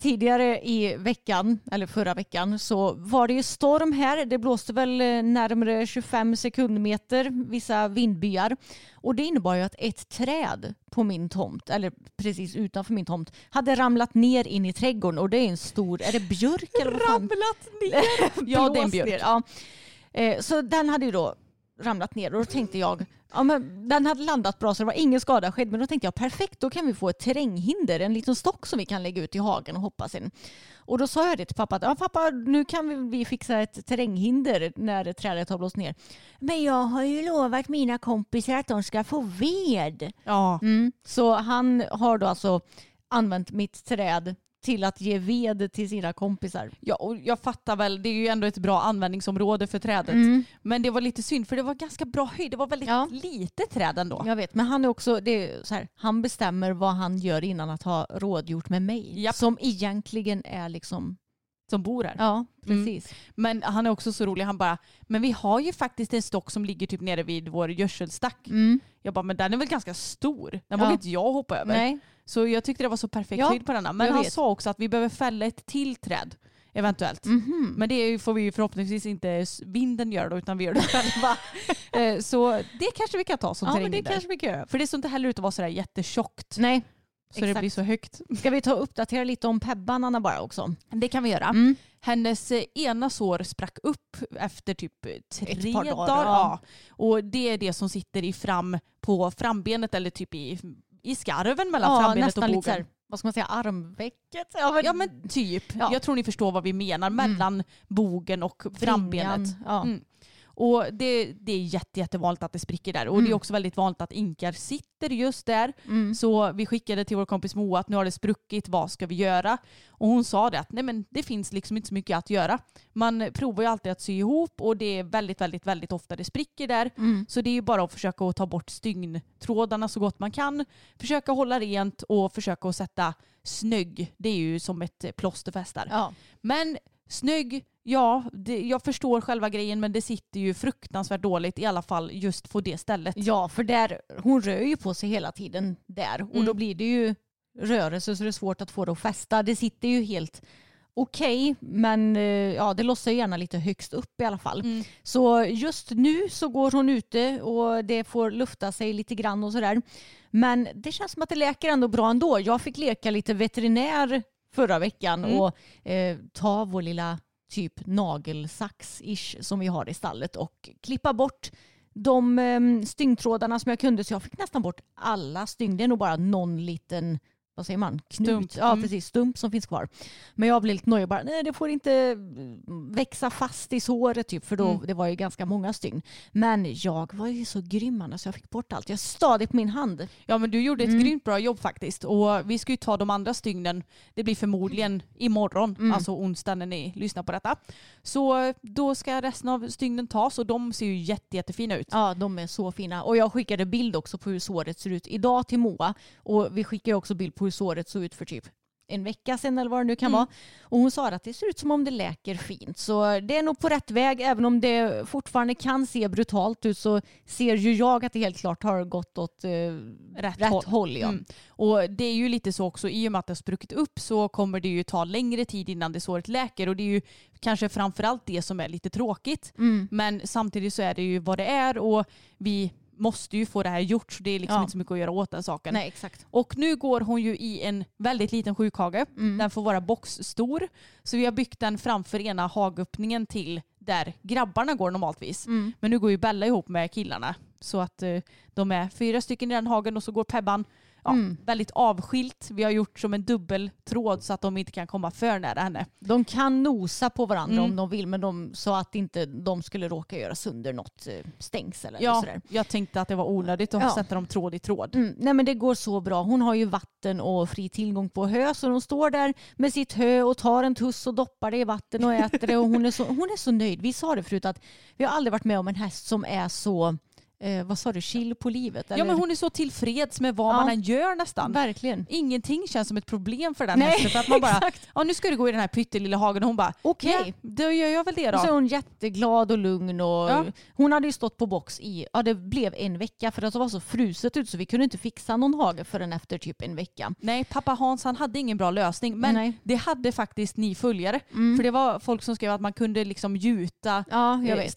Tidigare i veckan, eller förra veckan, så var det ju storm här. Det blåste väl eh, närmare 25 sekundmeter, vissa vindbyar. Och det innebar ju att ett träd på min tomt, eller precis utanför min tomt, hade ramlat ner in i trädgården. Och det är en stor, är det björk eller vad fan? Ramlat ner! (laughs) ja, det är en björk. Ja. Eh, Så den hade ju då ramlat ner och då tänkte jag, ja men den hade landat bra så det var ingen skada skedd. Men då tänkte jag perfekt, då kan vi få ett terränghinder, en liten stock som vi kan lägga ut i hagen och hoppa sen. Och då sa jag det till pappa att ja, pappa nu kan vi, vi fixa ett terränghinder när trädet har blåst ner. Men jag har ju lovat mina kompisar att de ska få ved. Ja. Mm. Så han har då alltså använt mitt träd till att ge ved till sina kompisar. Ja, och jag fattar väl, det är ju ändå ett bra användningsområde för trädet. Men det var lite synd för det var ganska bra höjd. Det var väldigt Ja. lite träd ändå. Jag vet, men han är också, det är så här, han bestämmer vad han gör innan att ha rådgjort med mig. Japp. Som egentligen är liksom som bor här. Ja, Mm. precis. Men han är också så rolig. Han bara, men vi har ju faktiskt en stock som ligger typ nere vid vår gödselstack. Mm. Jag bara, men den är väl ganska stor. Den Ja. vågar inte jag hoppa över. Nej. Så jag tyckte det var så perfekt Ja, höjd på denna. Men han vet. sa också att vi behöver fälla ett till träd. Eventuellt. Mhm. Men det får vi förhoppningsvis inte vinden göra då, utan vi gör det själva. (laughs) Eh, så det kanske vi kan ta som Ja, men det kanske vi kan göra. För det såg inte heller ut att vara sådär jättetjockt. Nej. Så det exakt. blir så högt. Ska vi ta och uppdatera lite om Pebban Anna bara också? Det kan vi göra. Mm. Hennes eh, ena sår sprack upp efter typ eh, tre dagar, dagar. ja. Och det är det som sitter i fram på frambenet eller typ i, i skarven mellan Ja, frambenet och lite bogen. så här, vad ska man säga, armvecket? Ja, men, Ja men typ. Ja. Mm. Jag tror ni förstår vad vi menar. Mellan bogen och frambenet. Ja. Mm. Och det, det är jätte, jättevanligt att det spricker där. Och det är Mm. också väldigt vanligt att inkar sitter just där. Mm. Så vi skickade till vår kompis Moa att nu har det spruckit, vad ska vi göra? Och hon sa det att nej men det finns liksom inte så mycket att göra. Man provar ju alltid att sy ihop och det är väldigt, väldigt, väldigt ofta det spricker där. Mm. Så det är ju bara att försöka att ta bort stygntrådarna så gott man kan. Försöka hålla rent och försöka att sätta snygg. Det är ju som ett plåsterfästar. Ja. Men snygg, ja, det, jag förstår själva grejen men det sitter ju fruktansvärt dåligt i alla fall just på det stället. ja, för där, hon rör ju på sig hela tiden där och Mm. då blir det ju rörelse så det är svårt att få det att fästa. Det sitter ju helt okej men eh, ja, det lossar ju gärna lite högst upp i alla fall. Mm. Så just nu så går hon ute och det får lufta sig lite grann och sådär. Men det känns som att det läker ändå bra ändå. Jag fick leka lite veterinär förra veckan Mm. och eh, ta vår lilla typ nagelsax-ish som vi har i stallet och klippa bort de eh, stygntrådarna som jag kunde så jag fick nästan bort alla stygn. Det är nog bara någon liten vad säger man? Knut. Stump. Ja, Mm. precis. Stump som finns kvar. Men jag blev lite nöjd bara, nej det får inte mm, växa fast i såret typ för då, Mm. det var ju ganska många stygn. Men jag var ju så grym så jag fick bort allt. Jag stadigt på min hand. Ja men du gjorde ett Mm. grymt bra jobb faktiskt. Och vi ska ju ta de andra stygnen, det blir förmodligen imorgon, Mm. alltså onsdag när ni lyssnar på detta. Så då ska resten av stygnen tas och de ser ju jätte, jättefina ut. Ja, de är så fina. Och jag skickade bild också på hur såret ser ut idag till Moa. Och vi skickade också bild på hur såret såg ut för typ en vecka sedan eller vad det nu kan Mm. vara. Och hon sa att det ser ut som om det läker fint. Så det är nog på rätt väg. Även om det fortfarande kan se brutalt ut så ser ju jag att det helt klart har gått åt eh, rätt, håll. håll. ja. Mm. Och det är ju lite så också, i och med att det har spruckit upp så kommer det ju ta längre tid innan det såret läker och det är ju kanske framförallt det som är lite tråkigt. Mm. Men samtidigt så är det ju vad det är och vi måste ju få det här gjort så det är liksom Ja. inte så mycket att göra åt den saken. Nej, exakt. Och nu går hon ju i en väldigt liten sjukhage. Mm. Den får vara boxstor. Så vi har byggt den framför ena hagöppningen till där grabbarna går normaltvis. Mm. Men nu går ju Bella ihop med killarna. Så att eh, de är fyra stycken i den hagen och så går Pebban ja, Mm. väldigt avskilt. Vi har gjort som en dubbeltråd så att de inte kan komma för nära henne. De kan nosa på varandra Mm. om de vill men de sa att inte de skulle råka göra sönder något eh, stängsel eller Ja, sådär. jag tänkte att det var onödigt att Ja. sätta dem tråd i tråd. Mm, nej men det går så bra. Hon har ju vatten och fri tillgång på hö så de står där med sitt hö och tar en tuss och doppar det i vatten och äter det och hon är så, hon är så nöjd. Vi sa det förut att vi har aldrig varit med om en häst som är så, eh, vad sa du, chill på livet? Ja eller? men hon är så tillfreds med vad Ja. man än gör nästan. Verkligen. Ingenting känns som ett problem för den Nej, hästen. För att man bara, ja nu ska du gå i den här pyttelilla hagen och hon bara, Okej. ja, då gör jag väl det Och så är då. hon jätteglad och lugn. Och Ja. Hon hade ju stått på box i, ja det blev en vecka för det var så fruset ut så vi kunde inte fixa någon hage förrän efter typ en vecka. Nej, pappa Hans han hade ingen bra lösning. Men Nej. det hade faktiskt ni följare. Mm. För det var folk som skrev att man kunde liksom gjuta Ja, jag eh, vet.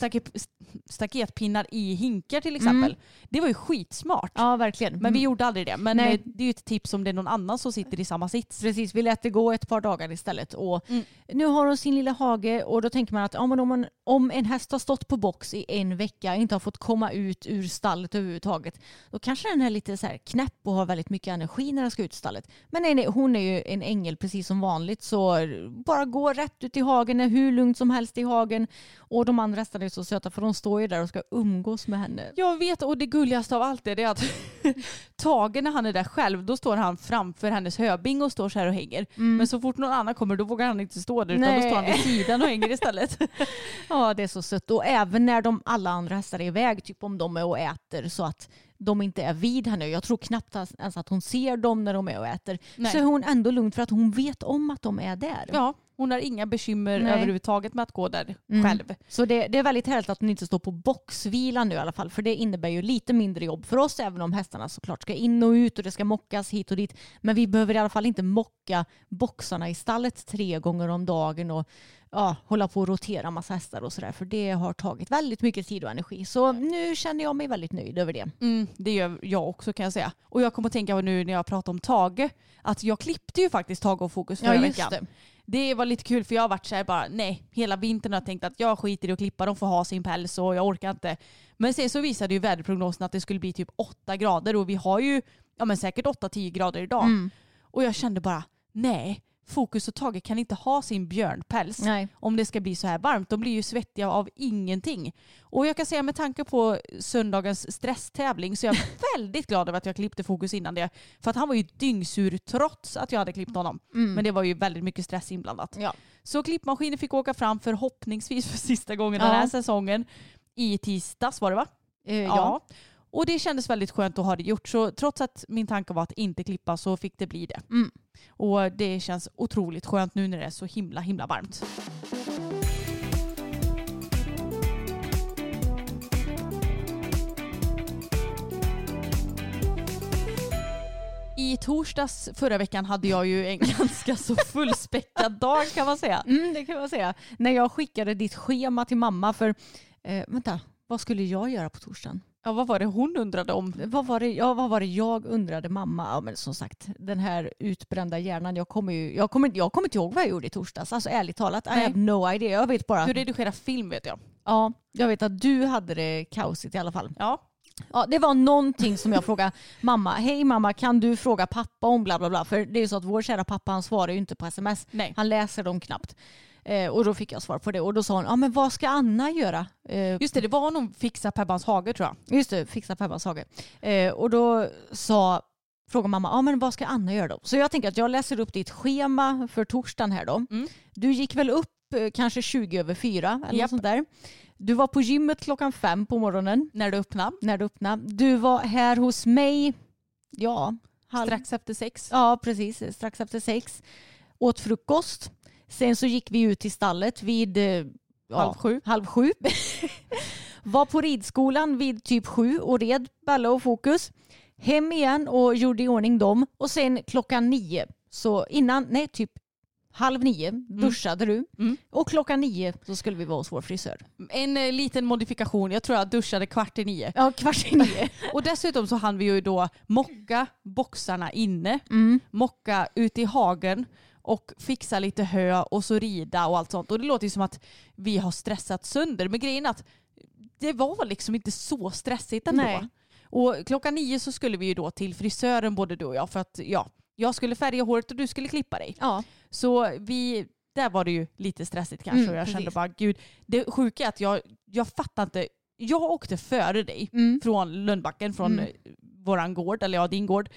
Staket, staketpinnar i hinkar till exempel. Det var ju skitsmart. Ja, verkligen. Men vi gjorde aldrig det. Men Nej. det är ju ett tips om det är någon annan som sitter i samma sits. Precis, vi lät det gå ett par dagar istället. Och Mm. Nu har hon sin lilla hage och då tänker man att ja, men om, man, om en häst har stått på box i en vecka och inte har fått komma ut ur stallet överhuvudtaget då kanske den är lite så här knäpp och har väldigt mycket energi när den ska ut ur stallet. Men nej, nej, hon är ju en ängel precis som vanligt så bara gå rätt ut i hagen, är hur lugnt som helst i hagen och de andra hästarna är så söta för de står ju där och ska umgås med henne. Jag vet och det gulligaste av allt är det att (laughs) Tage när han är där själv då står han framför hennes höbing och står så här och hänger. Men så fort någon annan kommer då vågar han inte stå där utan Nej. då står han vid sidan och hänger istället. (laughs) (laughs) Ja, det är så sött. Och även när de alla andra hästar är iväg, typ om de är och äter så att de inte är vid henne. Jag tror knappt ens att hon ser dem när de är och äter. Nej. Så är hon ändå lugn för att hon vet om att de är där. Ja, hon har inga bekymmer Nej. överhuvudtaget med att gå där Mm. själv. Så det, det är väldigt härligt att hon inte står på boxvila nu i alla fall. För det innebär ju lite mindre jobb för oss även om hästarna såklart ska in och ut och det ska mockas hit och dit. Men vi behöver i alla fall inte mocka boxarna i stallet tre gånger om dagen och ja, hålla på och rotera massa hästar och sådär. För det har tagit väldigt mycket tid och energi. Så nu känner jag mig väldigt nöjd över det. Mm, det gör jag också kan jag säga. Och jag kommer att tänka på nu när jag pratar om Tage, att jag klippte ju faktiskt Tage och Fokus förra veckan. det. Det var lite kul för jag har varit så här bara nej, hela vintern har jag tänkt att jag skiter i att klippa, de får ha sin päls och jag orkar inte. Men sen så visade ju väderprognosen att det skulle bli typ 8 grader och vi har ju ja, men säkert 8-10 grader idag. Mm. Och jag kände bara nej, Fokus och Tage kan inte ha sin björnpäls Nej. om det ska bli så här varmt. De blir ju svettiga av ingenting. Och jag kan säga med tanke på söndagens stresstävling så är jag (laughs) väldigt glad över att jag klippte Fokus innan det. För att han var ju dyngsur trots att jag hade klippt honom. Men det var ju väldigt mycket stress inblandat. Ja. Så klippmaskinen fick åka fram förhoppningsvis för sista gången Ja. den här säsongen. I tisdags var det va? Eh, ja. Och det kändes väldigt skönt att ha det gjort. Så trots att min tanke var att inte klippa så fick det bli det. Mm. Och det känns otroligt skönt nu när det är så himla himla varmt. I torsdags förra veckan hade jag ju en (laughs) ganska så fullspäckad dag kan man säga. Mm, det kan man säga. När jag skickade ditt schema till mamma för, eh, vänta, vad skulle jag göra på torsdagen? Ja, vad var det hon undrade om? Vad var, det, ja, vad var det jag undrade mamma? Ja, men som sagt, den här utbrända hjärnan. Jag kommer, ju, jag kommer, jag kommer inte ihåg vad jag gjorde i torsdags. Alltså ärligt talat, I Nej. have no idea. Jag vet bara, Du redigerar film vet jag. ja, jag vet att du hade det kaosigt i alla fall. Ja. Ja, det var någonting som jag frågade (laughs) mamma. Hej mamma, kan du fråga pappa om bla bla bla? För det är ju så att vår kära pappa han svarar ju inte på sms. Nej. Han läser dem knappt. Eh, och då fick jag svar på det. Och då sa hon, ja men vad ska Anna göra? Eh, Just det, det var nog Fixa Pebbans hage tror jag. Just det, fixa Pebbans hage. Eh, och då sa, frågade mamma, ja men vad ska Anna göra då? Så jag tänker att jag läser upp ditt schema för torsdagen här då. Mm. Du gick väl upp eh, kanske 20 över 4 eller Japp. något sånt där. Du var på gymmet klockan fem på morgonen När det öppnade. när det öppnade. Du var här hos mig, ja, halv, Strax efter sex. Ja, precis. Strax efter sex. Åt frukost. Sen så gick vi ut till stallet vid eh, Halv sju. Halv sju. (laughs) var på ridskolan vid typ sju och red Bella och Fokus. Hem igen och gjorde i ordning dem. Och sen klockan nio, så innan, nej typ halv nio duschade du. Mm. Och klockan nio så skulle vi vara hos vår frisör. En eh, liten modifikation. Jag tror jag duschade kvart i nio. Ja, kvart i nio. (laughs) Och dessutom så hann vi ju då mocka boxarna inne, Mm. mocka ute i hagen och fixa lite hö och så rida och allt sånt. Och det låter ju som att vi har stressat sönder. Men grejen är att det var liksom inte så stressigt ändå. Nej. Och klockan nio så skulle vi ju då till frisören både du och jag för att ja, jag skulle färga håret och du skulle klippa dig. Ja. Så vi, där var det ju lite stressigt kanske Mm, och jag precis. kände bara gud, det sjuka är att jag, jag fattar inte, jag åkte före dig Mm. från Lundbacken, från Mm. våran gård, eller ja din gård.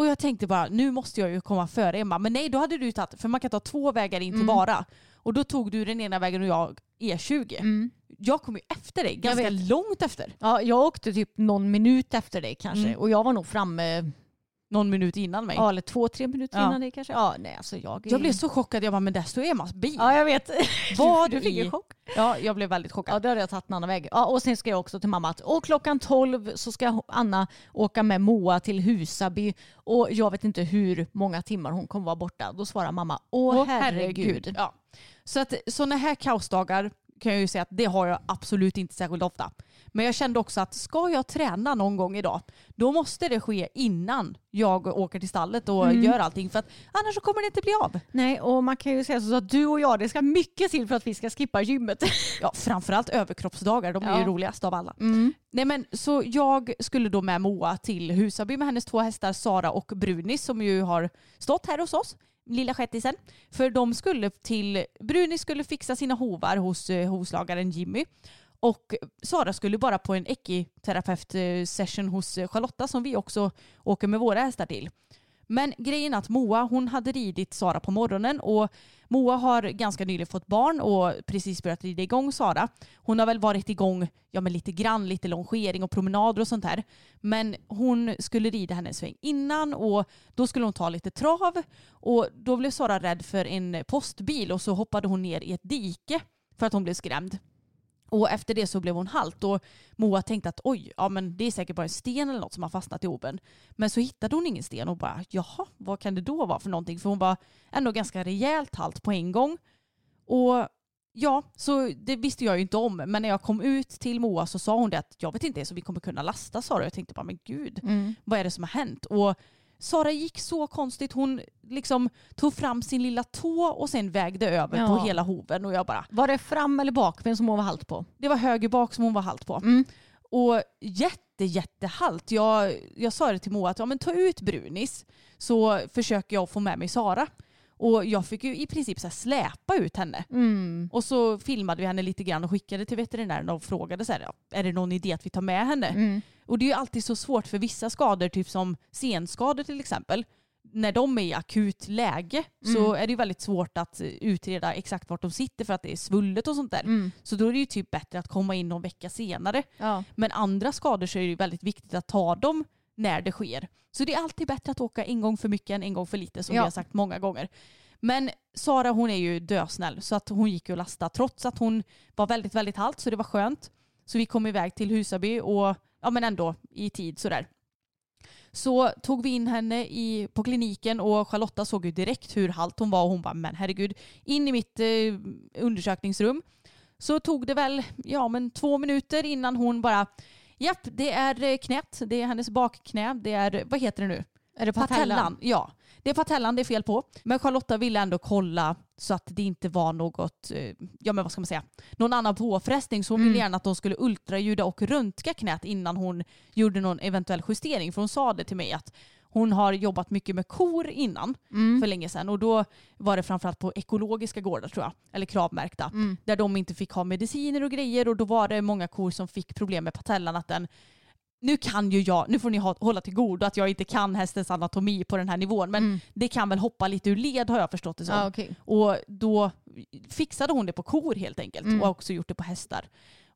Och jag tänkte bara, nu måste jag ju komma före Emma. Men nej, då hade du tagit, för man kan ta två vägar in till Mm. Vara. Och då tog du den ena vägen och jag E20. Mm. Jag kom ju efter dig, ganska långt efter. ja, jag åkte typ någon minut efter dig kanske. Mm. Och jag var nog framme Någon minut innan mig. Ja, eller två, tre minuter Ja. innan det kanske. Ja, nej, alltså jag, Jag blev så chockad, jag bara, men där står Emmas bil. Ja, jag vet. (laughs) Vad du fick en chock. Ja, jag blev väldigt chockad. Ja, då hade jag tagit en annan väg. Ja, och sen ska jag också till mamma att och klockan 12 så ska Anna åka med Moa till Husaby och jag vet inte hur många timmar hon kommer vara borta. Då svarar mamma, åh Åh, herregud. Ja. Så att sådana här kaosdagar kan jag ju säga att det har jag absolut inte särskilt ofta. Men jag kände också att ska jag träna någon gång idag, då måste det ske innan jag åker till stallet och Mm. gör allting. För att annars så kommer det inte bli av. Nej, och man kan ju säga så att du och jag, det ska mycket till för att vi ska skippa gymmet. Ja, framförallt överkroppsdagar, de är ju Ja. roligast av alla. Mm. Nej, men, så jag skulle då med Moa till Husaby med hennes två hästar Sara och Brunis som ju har stått här hos oss, lilla skettisen. För de skulle till, Brunis skulle fixa sina hovar hos eh, hovslagaren Jimmy. Och Sara skulle bara på en ekiterapeut-session eh, hos eh, Charlotta som vi också åker med våra hästar till. Men grejen är att Moa hon hade ridit Sara på morgonen och Moa har ganska nyligen fått barn och precis börjat rida igång Sara. Hon har väl varit igång ja, men lite grann, lite longering och promenader och sånt här. Men hon skulle rida henne en sväng innan och då skulle hon ta lite trav och då blev Sara rädd för en postbil och så hoppade hon ner i ett dike för att hon blev skrämd. Och efter det så blev hon halt och Moa tänkte att oj, ja men det är säkert bara en sten eller något som har fastnat i hoven. Men så hittade hon ingen sten och bara jaha, vad kan det då vara för någonting? För hon var ändå ganska rejält halt på en gång. Och ja, så det visste jag ju inte om. Men när jag kom ut till Moa så sa hon det att jag vet inte ens om vi kommer kunna lasta Sara. Jag tänkte bara men gud, vad är det som har hänt? Och Sara gick så konstigt. Hon liksom tog fram sin lilla tå och sen vägde över Ja. på hela hoven och jag bara Var det fram eller bakben som hon var halt på? det var höger bak som hon var halt på. Mm. Och jätte, jättehalt. Jag, jag sa det till Moa att ja, men ta ut Brunis så försöker jag få med mig Sara. Och jag fick ju i princip så släpa ut henne. Mm. Och så filmade vi henne lite grann och skickade till veterinären och frågade så här, är det någon idé att vi tar med henne? Mm. Och det är ju alltid så svårt för vissa skador, typ som senskador till exempel, när de är i akut läge så Mm. är det ju väldigt svårt att eh, utreda exakt vart de sitter för att det är svullet och sånt där. Mm. Så då är det ju typ bättre att komma in någon vecka senare. Ja. Men andra skador så är det ju väldigt viktigt att ta dem när det sker. Så det är alltid bättre att åka en gång för mycket än en gång för lite som Ja. vi har sagt många gånger. Men Sara hon är ju dösnäll så att hon gick ju att lasta trots att hon var väldigt, väldigt halt så det var skönt. Så vi kom iväg till Husaby och ja men ändå i tid sådär. Så tog vi in henne i, på kliniken och Charlotta såg ju direkt hur halt hon var och hon bara men herregud in i mitt eh, undersökningsrum. Så tog det väl ja, men två minuter innan hon bara japp det är eh, knät, det är hennes bakknä, det är vad heter det nu? Är det patellan? Ja, det är patellan det är fel på. Men Charlotta ville ändå kolla så att det inte var något, eh, ja men vad ska man säga, någon annan påfrestning. Så hon ville gärna att de skulle ultraljuda och röntga knät innan hon gjorde någon eventuell justering. För hon sa det till mig att hon har jobbat mycket med kor innan för länge sedan. Och då var det framförallt på ekologiska gårdar tror jag, eller kravmärkta, där de inte fick ha mediciner och grejer. Och då var det många kor som fick problem med patellan. Att den nu kan ju jag, nu får ni hålla till godo att jag inte kan hästens anatomi på den här nivån. Men det kan väl hoppa lite ur led har jag förstått det som. Ja, okej. Och då fixade hon det på kor helt enkelt. Och har också gjort det på hästar.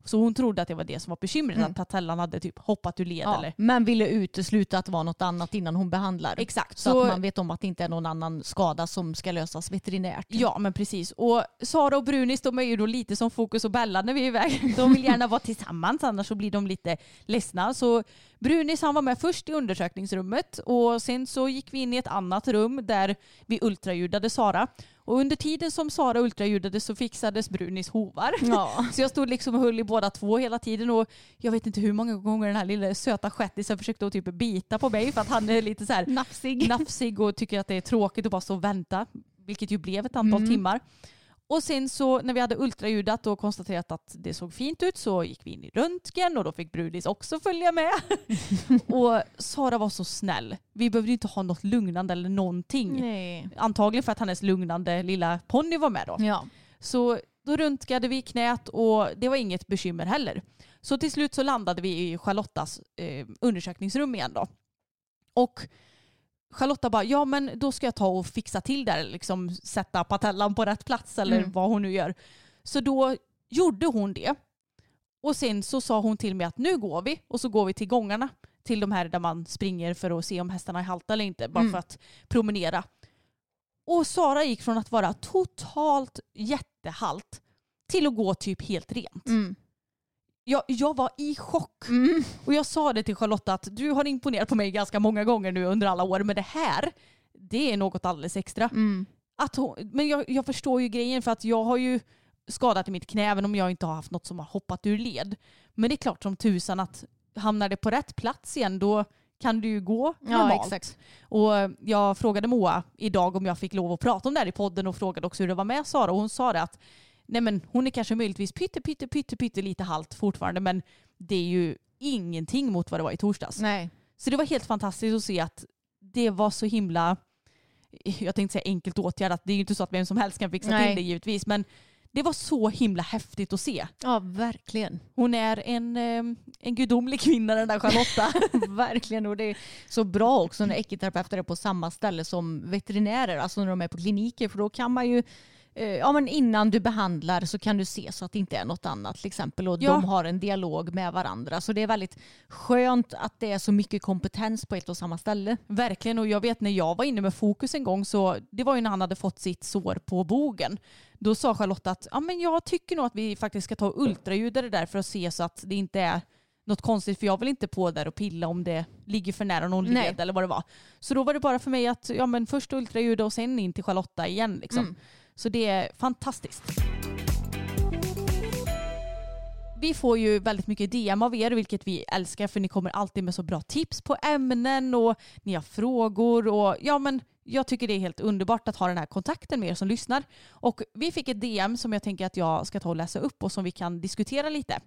Så hon trodde att det var det som var bekymret, att patellan hade typ hoppat ur led Ja, eller men ville utesluta att det var något annat innan hon behandlar. Exakt. Så, Så- att man vet om att det inte är någon annan skada som ska lösas veterinärt. Ja men precis. Och Sara och Brunis de är ju då lite som Fokus och Bella när vi är iväg. (laughs) De vill gärna vara tillsammans annars så blir de lite ledsna. Så Brunis han var med först i undersökningsrummet och sen så gick vi in i ett annat rum där vi ultraljudade Sara. Och under tiden som Sara ultraljudade så fixades Brunis hovar. Ja. (laughs) Så jag stod liksom och höll i båda två hela tiden och jag vet inte hur många gånger den här lilla söta skettisen försökte att typ bita på mig för att han är lite så här Nafsig. nafsig och tycker att det är tråkigt att bara stå och vänta. Vilket ju blev ett antal timmar. Och sen så när vi hade ultraljudat och konstaterat att det såg fint ut så gick vi in i röntgen och då fick Brudis också följa med. (laughs) och Sara var så snäll. Vi behövde inte ha något lugnande eller någonting. Nej. Antagligen för att hennes lugnande lilla ponny var med då. Ja. Så då röntgade vi knät och det var inget bekymmer heller. Så till slut så landade vi i Charlottas eh, undersökningsrum igen då. Och Charlotta bara, ja men då ska jag ta och fixa till där, liksom sätta patellan på rätt plats eller Mm. vad hon nu gör. Så då gjorde hon det. Och sen så sa hon till mig att nu går vi och så går vi till gångarna till de här där man springer för att se om hästarna är halta eller inte, bara Mm. för att promenera. Och Sara gick från att vara totalt jättehalt till att gå typ helt rent. Mm. Jag, jag var i chock. Mm. Och jag sa det till Charlotta att du har imponerat på mig ganska många gånger nu under alla år men det här, det är något alldeles extra. Mm. Att hon, men jag, jag förstår ju grejen för att jag har ju skadat i mitt knä även om jag inte har haft något som har hoppat ur led. Men det är klart som tusan att hamnar det på rätt plats igen då kan du ju gå Ja, normalt. exakt. Och jag frågade Moa idag om jag fick lov att prata om det här i podden och frågade också hur det var med Sara och hon sa det att nej men hon är kanske möjligtvis pytte, pytte, pytte, pytte lite halt fortfarande men det är ju ingenting mot vad det var i torsdags. Nej. Så det var helt fantastiskt att se att det var så himla, jag tänkte säga enkelt åtgärdat, det är ju inte så att vem som helst kan fixa Nej. till det givetvis, men det var så himla häftigt att se. Ja, verkligen. Hon är en, eh, en gudomlig kvinna den där Charlotta. (laughs) verkligen. Och det är så bra också när eketerapeuter är på samma ställe som veterinärer, alltså när de är på kliniker, för då kan man ju Ja, men innan du behandlar så kan du se så att det inte är något annat till exempel och Ja. de har en dialog med varandra. Så det är väldigt skönt att det är så mycket kompetens på ett och samma ställe. Verkligen och jag vet när jag var inne med fokus en gång så det var ju när han hade fått sitt sår på bogen. Då sa Charlotta att ja, men jag tycker nog att vi faktiskt ska ta ultraljud det där för att se så att det inte är något konstigt för jag vill inte på där och pilla om det ligger för nära någon Nej. led eller vad det var. Så då var det bara för mig att ja, men först ultraljud och sen in till Charlotta igen. Liksom. Mm. Så det är fantastiskt. Vi får ju väldigt mycket DM av er vilket vi älskar för ni kommer alltid med så bra tips på ämnen och ni har frågor och ja men jag tycker det är helt underbart att ha den här kontakten med er som lyssnar. Och vi fick ett DM som jag tänker att jag ska ta och läsa upp och som vi kan diskutera lite.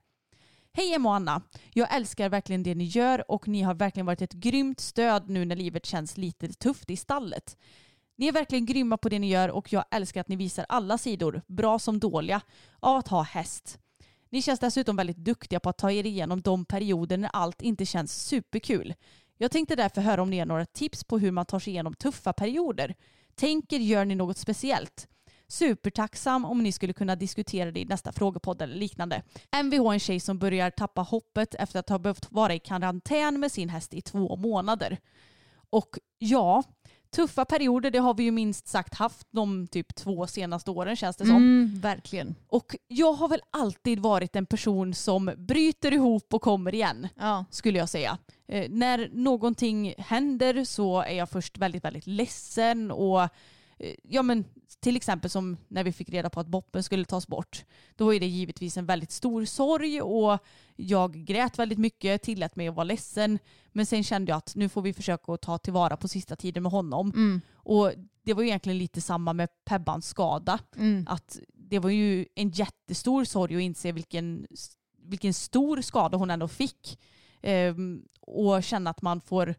Hej Emma och Anna. Jag älskar verkligen det ni gör och ni har verkligen varit ett grymt stöd nu när livet känns lite tufft i stallet. Ni är verkligen grymma på det ni gör och jag älskar att ni visar alla sidor, bra som dåliga, av att ha häst. Ni känns dessutom väldigt duktiga på att ta er igenom de perioder när allt inte känns superkul. Jag tänkte därför höra om ni har några tips på hur man tar sig igenom tuffa perioder. Tänker, gör ni något speciellt? Supertacksam om ni skulle kunna diskutera det i nästa frågepodd eller liknande. Mvh är en tjej som börjar tappa hoppet efter att ha behövt vara i karantän med sin häst i två månader. Och ja, tuffa perioder det har vi ju minst sagt haft de typ två senaste åren känns det som. Mm, verkligen. Och jag har väl alltid varit en person som bryter ihop och kommer igen Ja. skulle jag säga. Eh, när någonting händer så är jag först väldigt, väldigt ledsen och ja men till exempel som när vi fick reda på att boppen skulle tas bort. Då var det givetvis en väldigt stor sorg och jag grät väldigt mycket, tillät mig att vara ledsen. Men sen kände jag att nu får vi försöka att ta tillvara på sista tiden med honom. Mm. Och det var egentligen lite samma med Pebbans skada. Mm. Att det var ju en jättestor sorg att inse vilken, vilken stor skada hon ändå fick. Ehm, och känna att man får,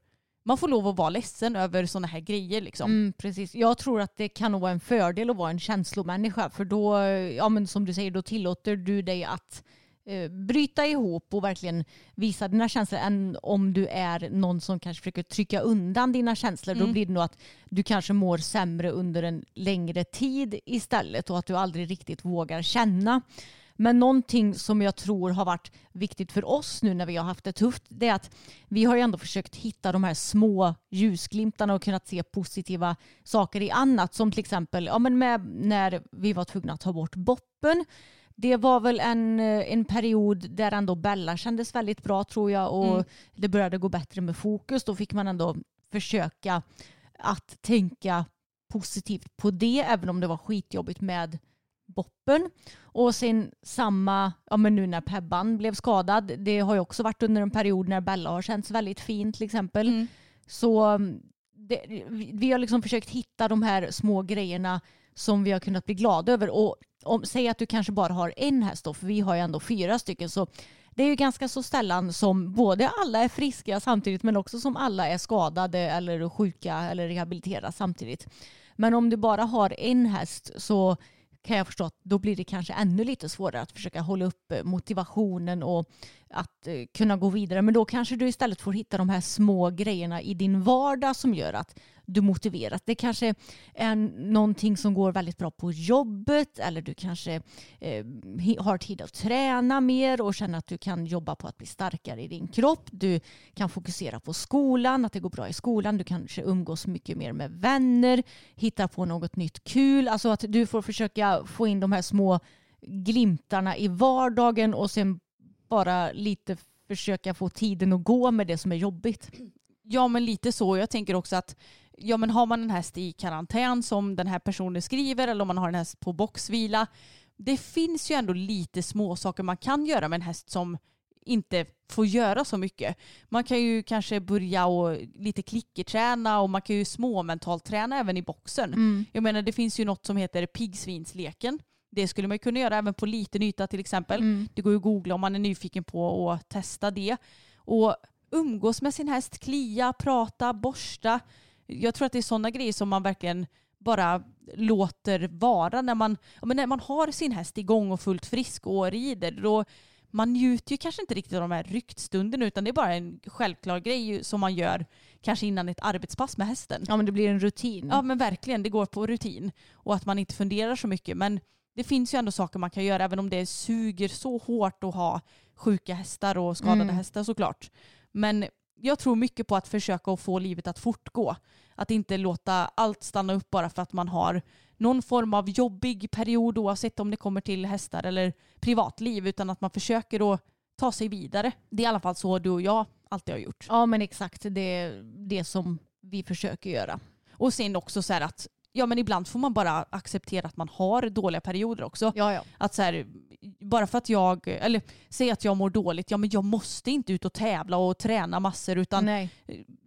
man får lov att vara ledsen över sådana här grejer. Liksom. Mm, precis. Jag tror att det kan vara en fördel att vara en känslomänniska för då, ja men som du säger, då tillåter du dig att eh, bryta ihop och verkligen visa dina känslor än om du är någon som kanske försöker trycka undan dina känslor. Då Mm. blir det nog att du kanske mår sämre under en längre tid istället och att du aldrig riktigt vågar känna. Men någonting som jag tror har varit viktigt för oss nu när vi har haft det tufft det är att vi har ju ändå försökt hitta de här små ljusglimtarna och kunnat se positiva saker i annat. Som till exempel ja, men med, när vi var tvungna att ta bort boppen. Det var väl en, eh, en period där ändå Bella kändes väldigt bra tror jag och Mm. det började gå bättre med fokus. Då fick man ändå försöka att tänka positivt på det även om det var skitjobbigt med boppen. Och sen samma, ja men nu när Pebban blev skadad, det har ju också varit under en period när Bella har känts väldigt fin till exempel. Mm. Så mm, det, vi har liksom försökt hitta de här små grejerna som vi har kunnat bli glada över. Och om, säg att du kanske bara har en häst då, för vi har ju ändå fyra stycken. Så det är ju ganska så sällan som både alla är friska samtidigt men också som alla är skadade eller sjuka eller rehabiliterade samtidigt. Men om du bara har en häst så kan jag förstå att då blir det kanske ännu lite svårare att försöka hålla upp eh, motivationen och att eh, kunna gå vidare. Men då kanske du istället får hitta de här små grejerna i din vardag som gör att du motiveras. Det kanske är någonting som går väldigt bra på jobbet eller du kanske eh, har tid att träna mer och känner att du kan jobba på att bli starkare i din kropp. Du kan fokusera på skolan, att det går bra i skolan. Du kanske umgås mycket mer med vänner, hitta på något nytt kul. Alltså att du får försöka få in de här små glimtarna i vardagen och sen bara lite försöka få tiden att gå med det som är jobbigt. Ja men lite så. Jag tänker också att ja, men har man en häst i karantän som den här personen skriver eller om man har en häst på boxvila. Det finns ju ändå lite små saker man kan göra med en häst som inte får göra så mycket. Man kan ju kanske börja och lite klickerträna och man kan ju småmentalt träna även i boxen. Jag menar det finns ju något som heter piggsvinsleken. Det skulle man kunna göra även på liten yta till exempel. Det går ju att googla om man är nyfiken på att testa det. Och umgås med sin häst, klia, prata, borsta. Jag tror att det är sådana grejer som man verkligen bara låter vara när man, men när man har sin häst igång och fullt frisk och rider. Då, man njuter ju kanske inte riktigt av de här ryktstunderna utan det är bara en självklar grej som man gör kanske innan ett arbetspass med hästen. Ja men det blir en rutin. Ja men verkligen, det går på rutin. Och att man inte funderar så mycket. Men det finns ju ändå saker man kan göra även om det suger så hårt att ha sjuka hästar och skadade Mm. hästar såklart. Men jag tror mycket på att försöka att få livet att fortgå. Att inte låta allt stanna upp bara för att man har någon form av jobbig period oavsett om det kommer till hästar eller privatliv utan att man försöker att ta sig vidare. Det är i alla fall så du och jag alltid har gjort. Ja men exakt, det är det som vi försöker göra. Och sen också så här att ja, men ibland får man bara acceptera att man har dåliga perioder också. Ja, ja. Att så här, bara för att jag, eller säg att jag mår dåligt, ja men jag måste inte ut och tävla och träna massor utan Nej.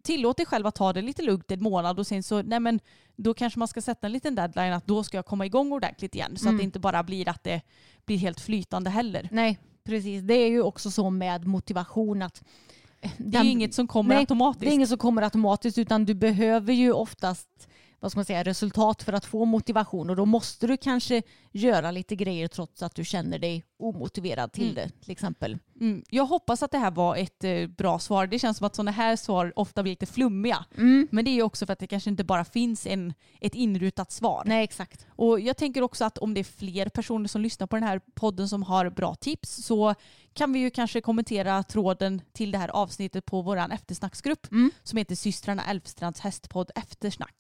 tillåt dig själv att ta det lite lugnt en månad och sen så, nej men då kanske man ska sätta en liten deadline att då ska jag komma igång ordentligt igen så att Mm. det inte bara blir att det blir helt flytande heller. Nej, precis. Det är ju också så med motivation att eh, Det är ju inget som kommer Nej, automatiskt. Det är inget som kommer automatiskt utan du behöver ju oftast vad ska man säga, resultat för att få motivation. Och då måste du kanske göra lite grejer trots att du känner dig omotiverad till Mm. det till exempel. Mm, jag hoppas att det här var ett eh, bra svar. Det känns som att sådana här svar ofta blir lite flummiga. Mm. Men det är ju också för att det kanske inte bara finns en, ett inrutat svar. Nej exakt. Och jag tänker också att om det är fler personer som lyssnar på den här podden som har bra tips så kan vi ju kanske kommentera tråden till det här avsnittet på vår eftersnacksgrupp Mm. som heter systrarna Elfstrands hästpodd Eftersnack.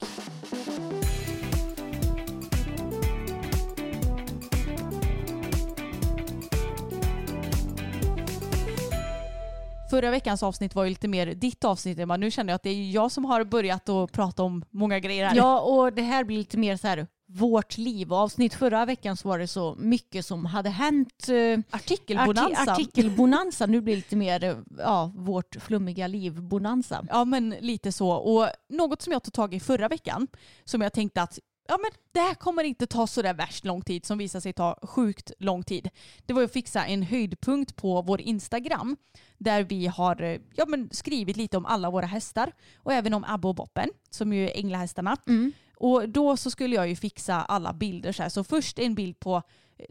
Förra veckans avsnitt var ju lite mer ditt avsnitt Emma. Nu känner jag att det är jag som har börjat att prata om många grejer här. Ja och det här blir lite mer så här vårt liv. Avsnitt förra veckan så var det så mycket som hade hänt. eh, Artikelbonanza. Arti- artikelbonanza. Nu blir det lite mer eh, ja, vårt flummiga liv bonanza. Ja men lite så. Och något som jag tog tag i förra veckan som jag tänkte att ja, men det här kommer inte ta så där värst lång tid som visar sig ta sjukt lång tid. Det var ju att fixa en höjdpunkt på vår Instagram där vi har eh, ja, men skrivit lite om alla våra hästar och även om Abbe och Boppen som ju är änglahästarna. Och då så skulle jag ju fixa alla bilder så här. Så först en bild på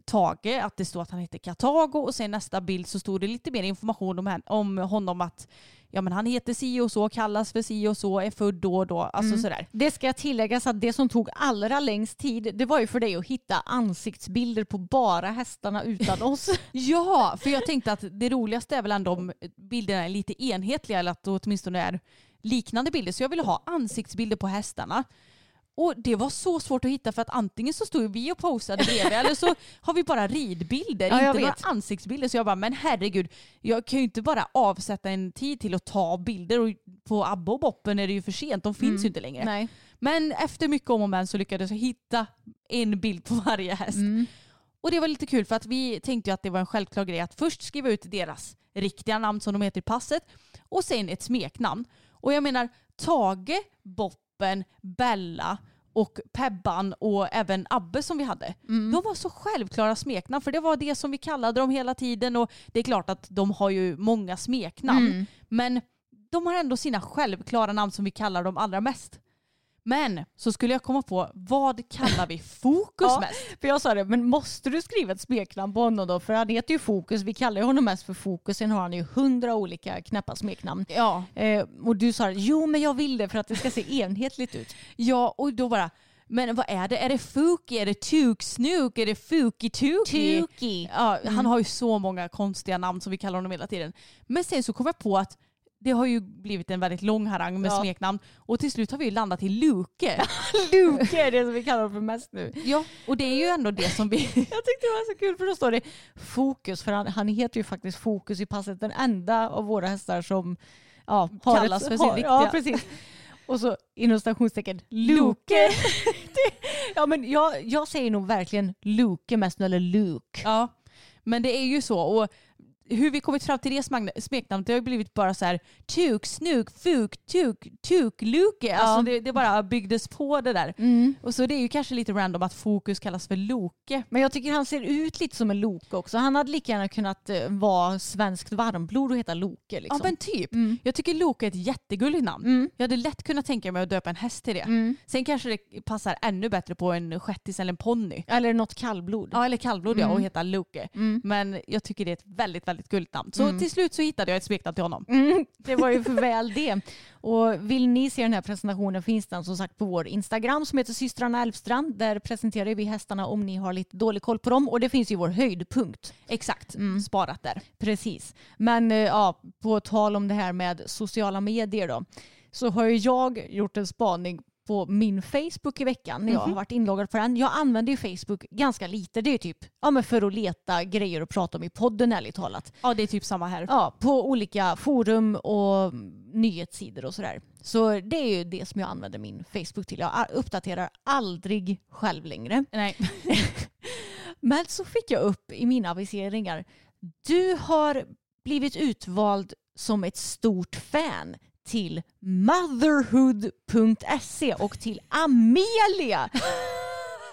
Tage, att det står att han heter Katago och sen nästa bild så stod det lite mer information om, hen- om honom att ja, men han heter si och så, kallas för si och så, är född då och då. Alltså sådär. Det ska tilläggas att det som tog allra längst tid det var ju för dig att hitta ansiktsbilder på bara hästarna utan oss. (laughs) Ja, för jag tänkte att det roligaste är väl ändå om bilderna är lite enhetliga eller att det åtminstone är liknande bilder. Så jag ville ha ansiktsbilder på hästarna. Och det var så svårt att hitta för att antingen så stod vi och posade bredvid eller så har vi bara ridbilder, Ja, inte några vet. ansiktsbilder. Så jag bara, men herregud, jag kan ju inte bara avsätta en tid till att ta bilder och på Abbe och Boppen är det ju för sent, de finns ju inte längre. Nej. Men efter mycket om och men så lyckades jag hitta en bild på varje häst. Och det var lite kul för att vi tänkte att det var en självklar grej att först skriva ut deras riktiga namn som de heter i passet och sen ett smeknamn. Och jag menar Tage, Boppen, Bella och Pebban och även Abbe som vi hade. De var så självklara smeknamn för det var det som vi kallade dem hela tiden och det är klart att de har ju många smeknamn. Men de har ändå sina självklara namn som vi kallar dem allra mest. Men så skulle jag komma på vad kallar vi Fokus (laughs) Ja, mest? För jag sa det, men måste du skriva ett smeknamn på honom då? För han heter ju Fokus, vi kallar honom mest för Fokus, sen har han ju hundra olika knäppa smeknamn. Ja. Eh, och du sa jo men jag vill det för att det ska se enhetligt ut. (laughs) Ja, och då bara, men vad är det? Är det Fuki? Är det Tuk Snuk? Är det Fuki Tuki? Ja, Han har ju så många konstiga namn som vi kallar honom hela tiden. Men sen så kom jag på att det har ju blivit en väldigt lång harang med Ja. smeknamn och till slut har vi ju landat i Luke. (laughs) Luke är det som vi kallar honom för mest nu. ja, och det är ju ändå det som vi... (laughs) Jag tyckte det var så kul för då står det Fokus, för han, han heter ju faktiskt Fokus i passet, den enda av våra hästar som ja, Kallas för sin har, riktiga. Ja, precis. Och så inom stationstecken Luke. (laughs) Ja, men jag, jag säger nog verkligen Luke mest nu, eller Luke. Ja, men det är ju så. Och hur vi kommit fram till det smeknamnet det har ju blivit bara så här tuk, snuk, fuk, tuk, tuk, luke. Alltså det, det bara byggdes på det där. Och så det är ju kanske lite random att fokus kallas för Loke. Men jag tycker han ser ut lite som en Loke också. Han hade lika gärna kunnat eh, vara svenskt varmblod och heta Loke. Liksom. Ja men typ. Jag tycker Loke är ett jättegulligt namn. Jag hade lätt kunnat tänka mig att döpa en häst till det. Sen kanske det passar ännu bättre på en shettis eller en ponny. Eller något kallblod. Ja eller kallblod ja och heta Loke. Men jag tycker det är ett väldigt väldigt gulligt namn. Så till slut så hittade jag ett smeknamn till honom. Mm, (laughs) det var ju för väl det. Och vill ni se den här presentationen finns den som sagt på vår Instagram som heter systrarna Elfstrand. Där presenterar vi hästarna om ni har lite dålig koll på dem. Och det finns ju vår höjdpunkt. Exakt, sparat där. Precis. Men eh, ja, på tal om det här med sociala medier då. Så har ju jag gjort en spaning på min Facebook i veckan när jag har varit inloggad på den. Jag använder ju Facebook ganska lite. Det är typ ja, men för att leta grejer att prata om i podden ärligt talat. Ja det är typ samma här. Ja, på olika forum och nyhetssidor och sådär. Så det är ju det som jag använder min Facebook till. Jag uppdaterar aldrig själv längre. Nej. (laughs) Men så fick jag upp i mina aviseringar. Du har blivit utvald som ett stort fan till motherhood.se och till Amelia.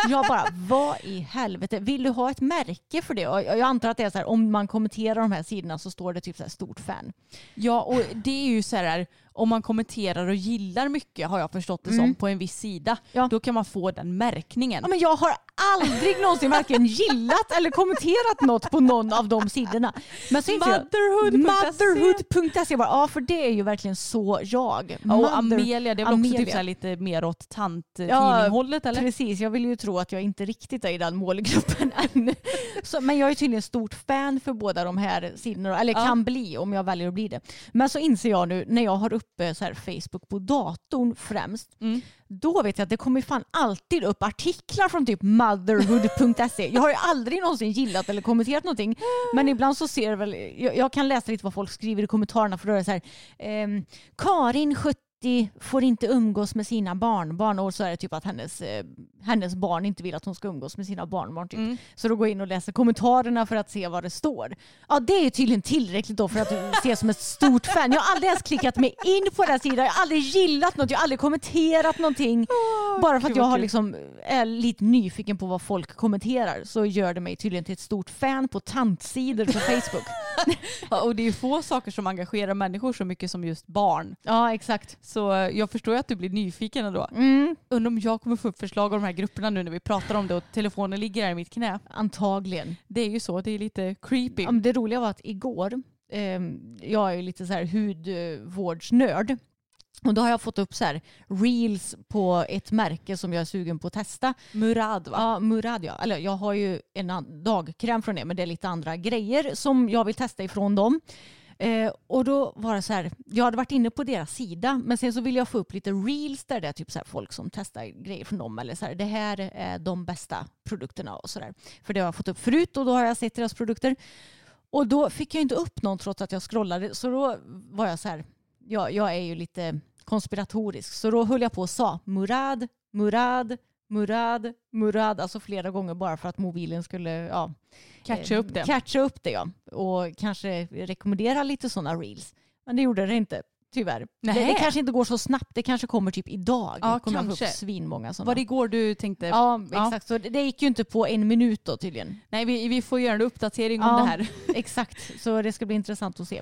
Jag bara, vad i helvete, vill du ha ett märke för det? Och jag antar att det är så här, om man kommenterar de här sidorna så står det typ så här stort fan. Ja och det är ju så här om man kommenterar och gillar mycket har jag förstått det som på en viss sida. Ja. Då kan man få den märkningen. Ja, men jag har aldrig någonsin varken gillat eller kommenterat något på någon av de sidorna. Men så Motherhood.se. Motherhood.se. bara, Ja, för det är ju verkligen så jag. Ja, och Mother- Amelia, det är väl också typ så lite mer åt tanttidninghållet eller? Precis, jag vill ju tro att jag inte riktigt är i den målgruppen (laughs) än. Så, men jag är tydligen stort fan för båda de här sidorna, eller Ja. kan bli om jag väljer att bli det. Men så inser jag nu när jag har uppe så här Facebook på datorn främst, Mm. då vet jag att det kommer fan alltid upp artiklar från typ motherhood.se. Jag har ju aldrig någonsin gillat eller kommenterat någonting, men ibland så ser det väl, jag, jag kan läsa lite vad folk skriver i kommentarerna för då är det så här, ehm, Karin 70 får inte umgås med sina barnbarn och så är det typ att hennes, eh, hennes barn inte vill att hon ska umgås med sina barnbarn. Typ. Mm. Så då går jag in och läser kommentarerna för att se vad det står. Ja det är tydligen tillräckligt då för att du (laughs) ses som ett stort fan. Jag har aldrig ens klickat mig in på den här sidan, jag har aldrig gillat något, jag har aldrig kommenterat någonting. Bara för att jag har liksom, är lite nyfiken på vad folk kommenterar så gör det mig tydligen till ett stort fan på tantsidor på (laughs) Facebook. (laughs) Ja, och det är få saker som engagerar människor så mycket som just barn. ja exakt. Så jag förstår ju att du blir nyfiken ändå. Mm, Undrar om jag kommer få upp förslag om de här grupperna nu när vi pratar om det och telefonen ligger här i mitt knä. antagligen. Det är ju så, det är lite creepy. Ja, det roliga var att igår, eh, jag är ju lite så här hudvårdsnörd, och då har jag fått upp så här reels på ett märke som jag är sugen på att testa. Murad va? Ja, Murad ja. Eller jag har ju en dagkräm från det men det är lite andra grejer som jag vill testa ifrån dem. Eh, och då var det så här, jag hade varit inne på deras sida men sen så ville jag få upp lite reels där det är typ så här folk som testar grejer från dem eller så här, det här är de bästa produkterna och sådär. För det har jag fått upp förut och då har jag sett deras produkter. Och då fick jag inte upp någon trots att jag scrollade så då var jag så här, jag, jag är ju lite konspiratorisk så då höll jag på och sa Murad, Murad, Murad, Murad, alltså flera gånger bara för att mobilen skulle ja, Catcha eh, upp det. Catcha upp det ja. Och kanske rekommendera lite sådana reels. Men det gjorde det inte. Tyvärr. Det, det kanske inte går så snabbt. Det kanske kommer typ idag. Ja, kommer kanske. upp svinmånga sådana. Var det igår du tänkte? Ja, Ja. exakt. Så det, det gick ju inte på en minut då tydligen. Nej, vi, vi får göra en uppdatering om Ja. det här. (laughs) Exakt. Så det ska bli intressant att se.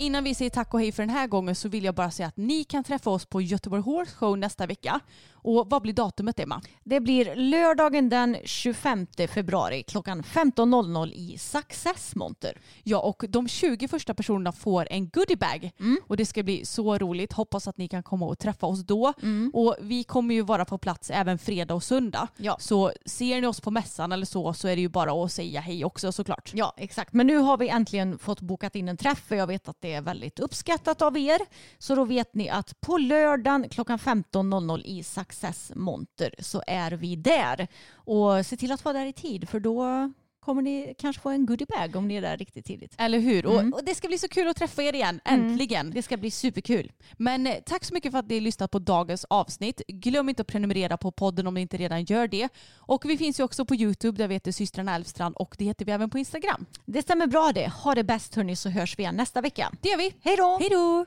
Innan vi säger tack och hej för den här gången så vill jag bara säga att ni kan träffa oss på Göteborg Horse Show nästa vecka. Och vad blir datumet Emma? Det blir lördagen den 25 februari klockan 15.00 i Success Monter. Ja, och de 20 första personerna får en goodiebag. Och det ska bli så roligt. Hoppas att ni kan komma och träffa oss då. Och vi kommer ju vara på plats även fredag och söndag. Ja. Så ser ni oss på mässan eller så så är det ju bara att säga hej också såklart. Ja, exakt. Men nu har vi äntligen fått bokat in en träff för jag vet att det är väldigt uppskattat av er. Så då vet ni att på lördagen klockan 15.00 i Success Monter så är vi där. Och se till att vara där i tid för då kommer ni kanske få en goodiebag om ni är där riktigt tidigt. Eller hur? Mm. Och, och det ska bli så kul att träffa er igen, Mm. äntligen. Det ska bli superkul. Men eh, tack så mycket för att ni har lyssnat på dagens avsnitt. Glöm inte att prenumerera på podden om ni inte redan gör det. Och vi finns ju också på YouTube där vi heter systrarna Elfstrand och det heter vi även på Instagram. Det stämmer bra det. Ha det bäst hörni så hörs vi igen nästa vecka. Det gör vi. Hej då! Hej då!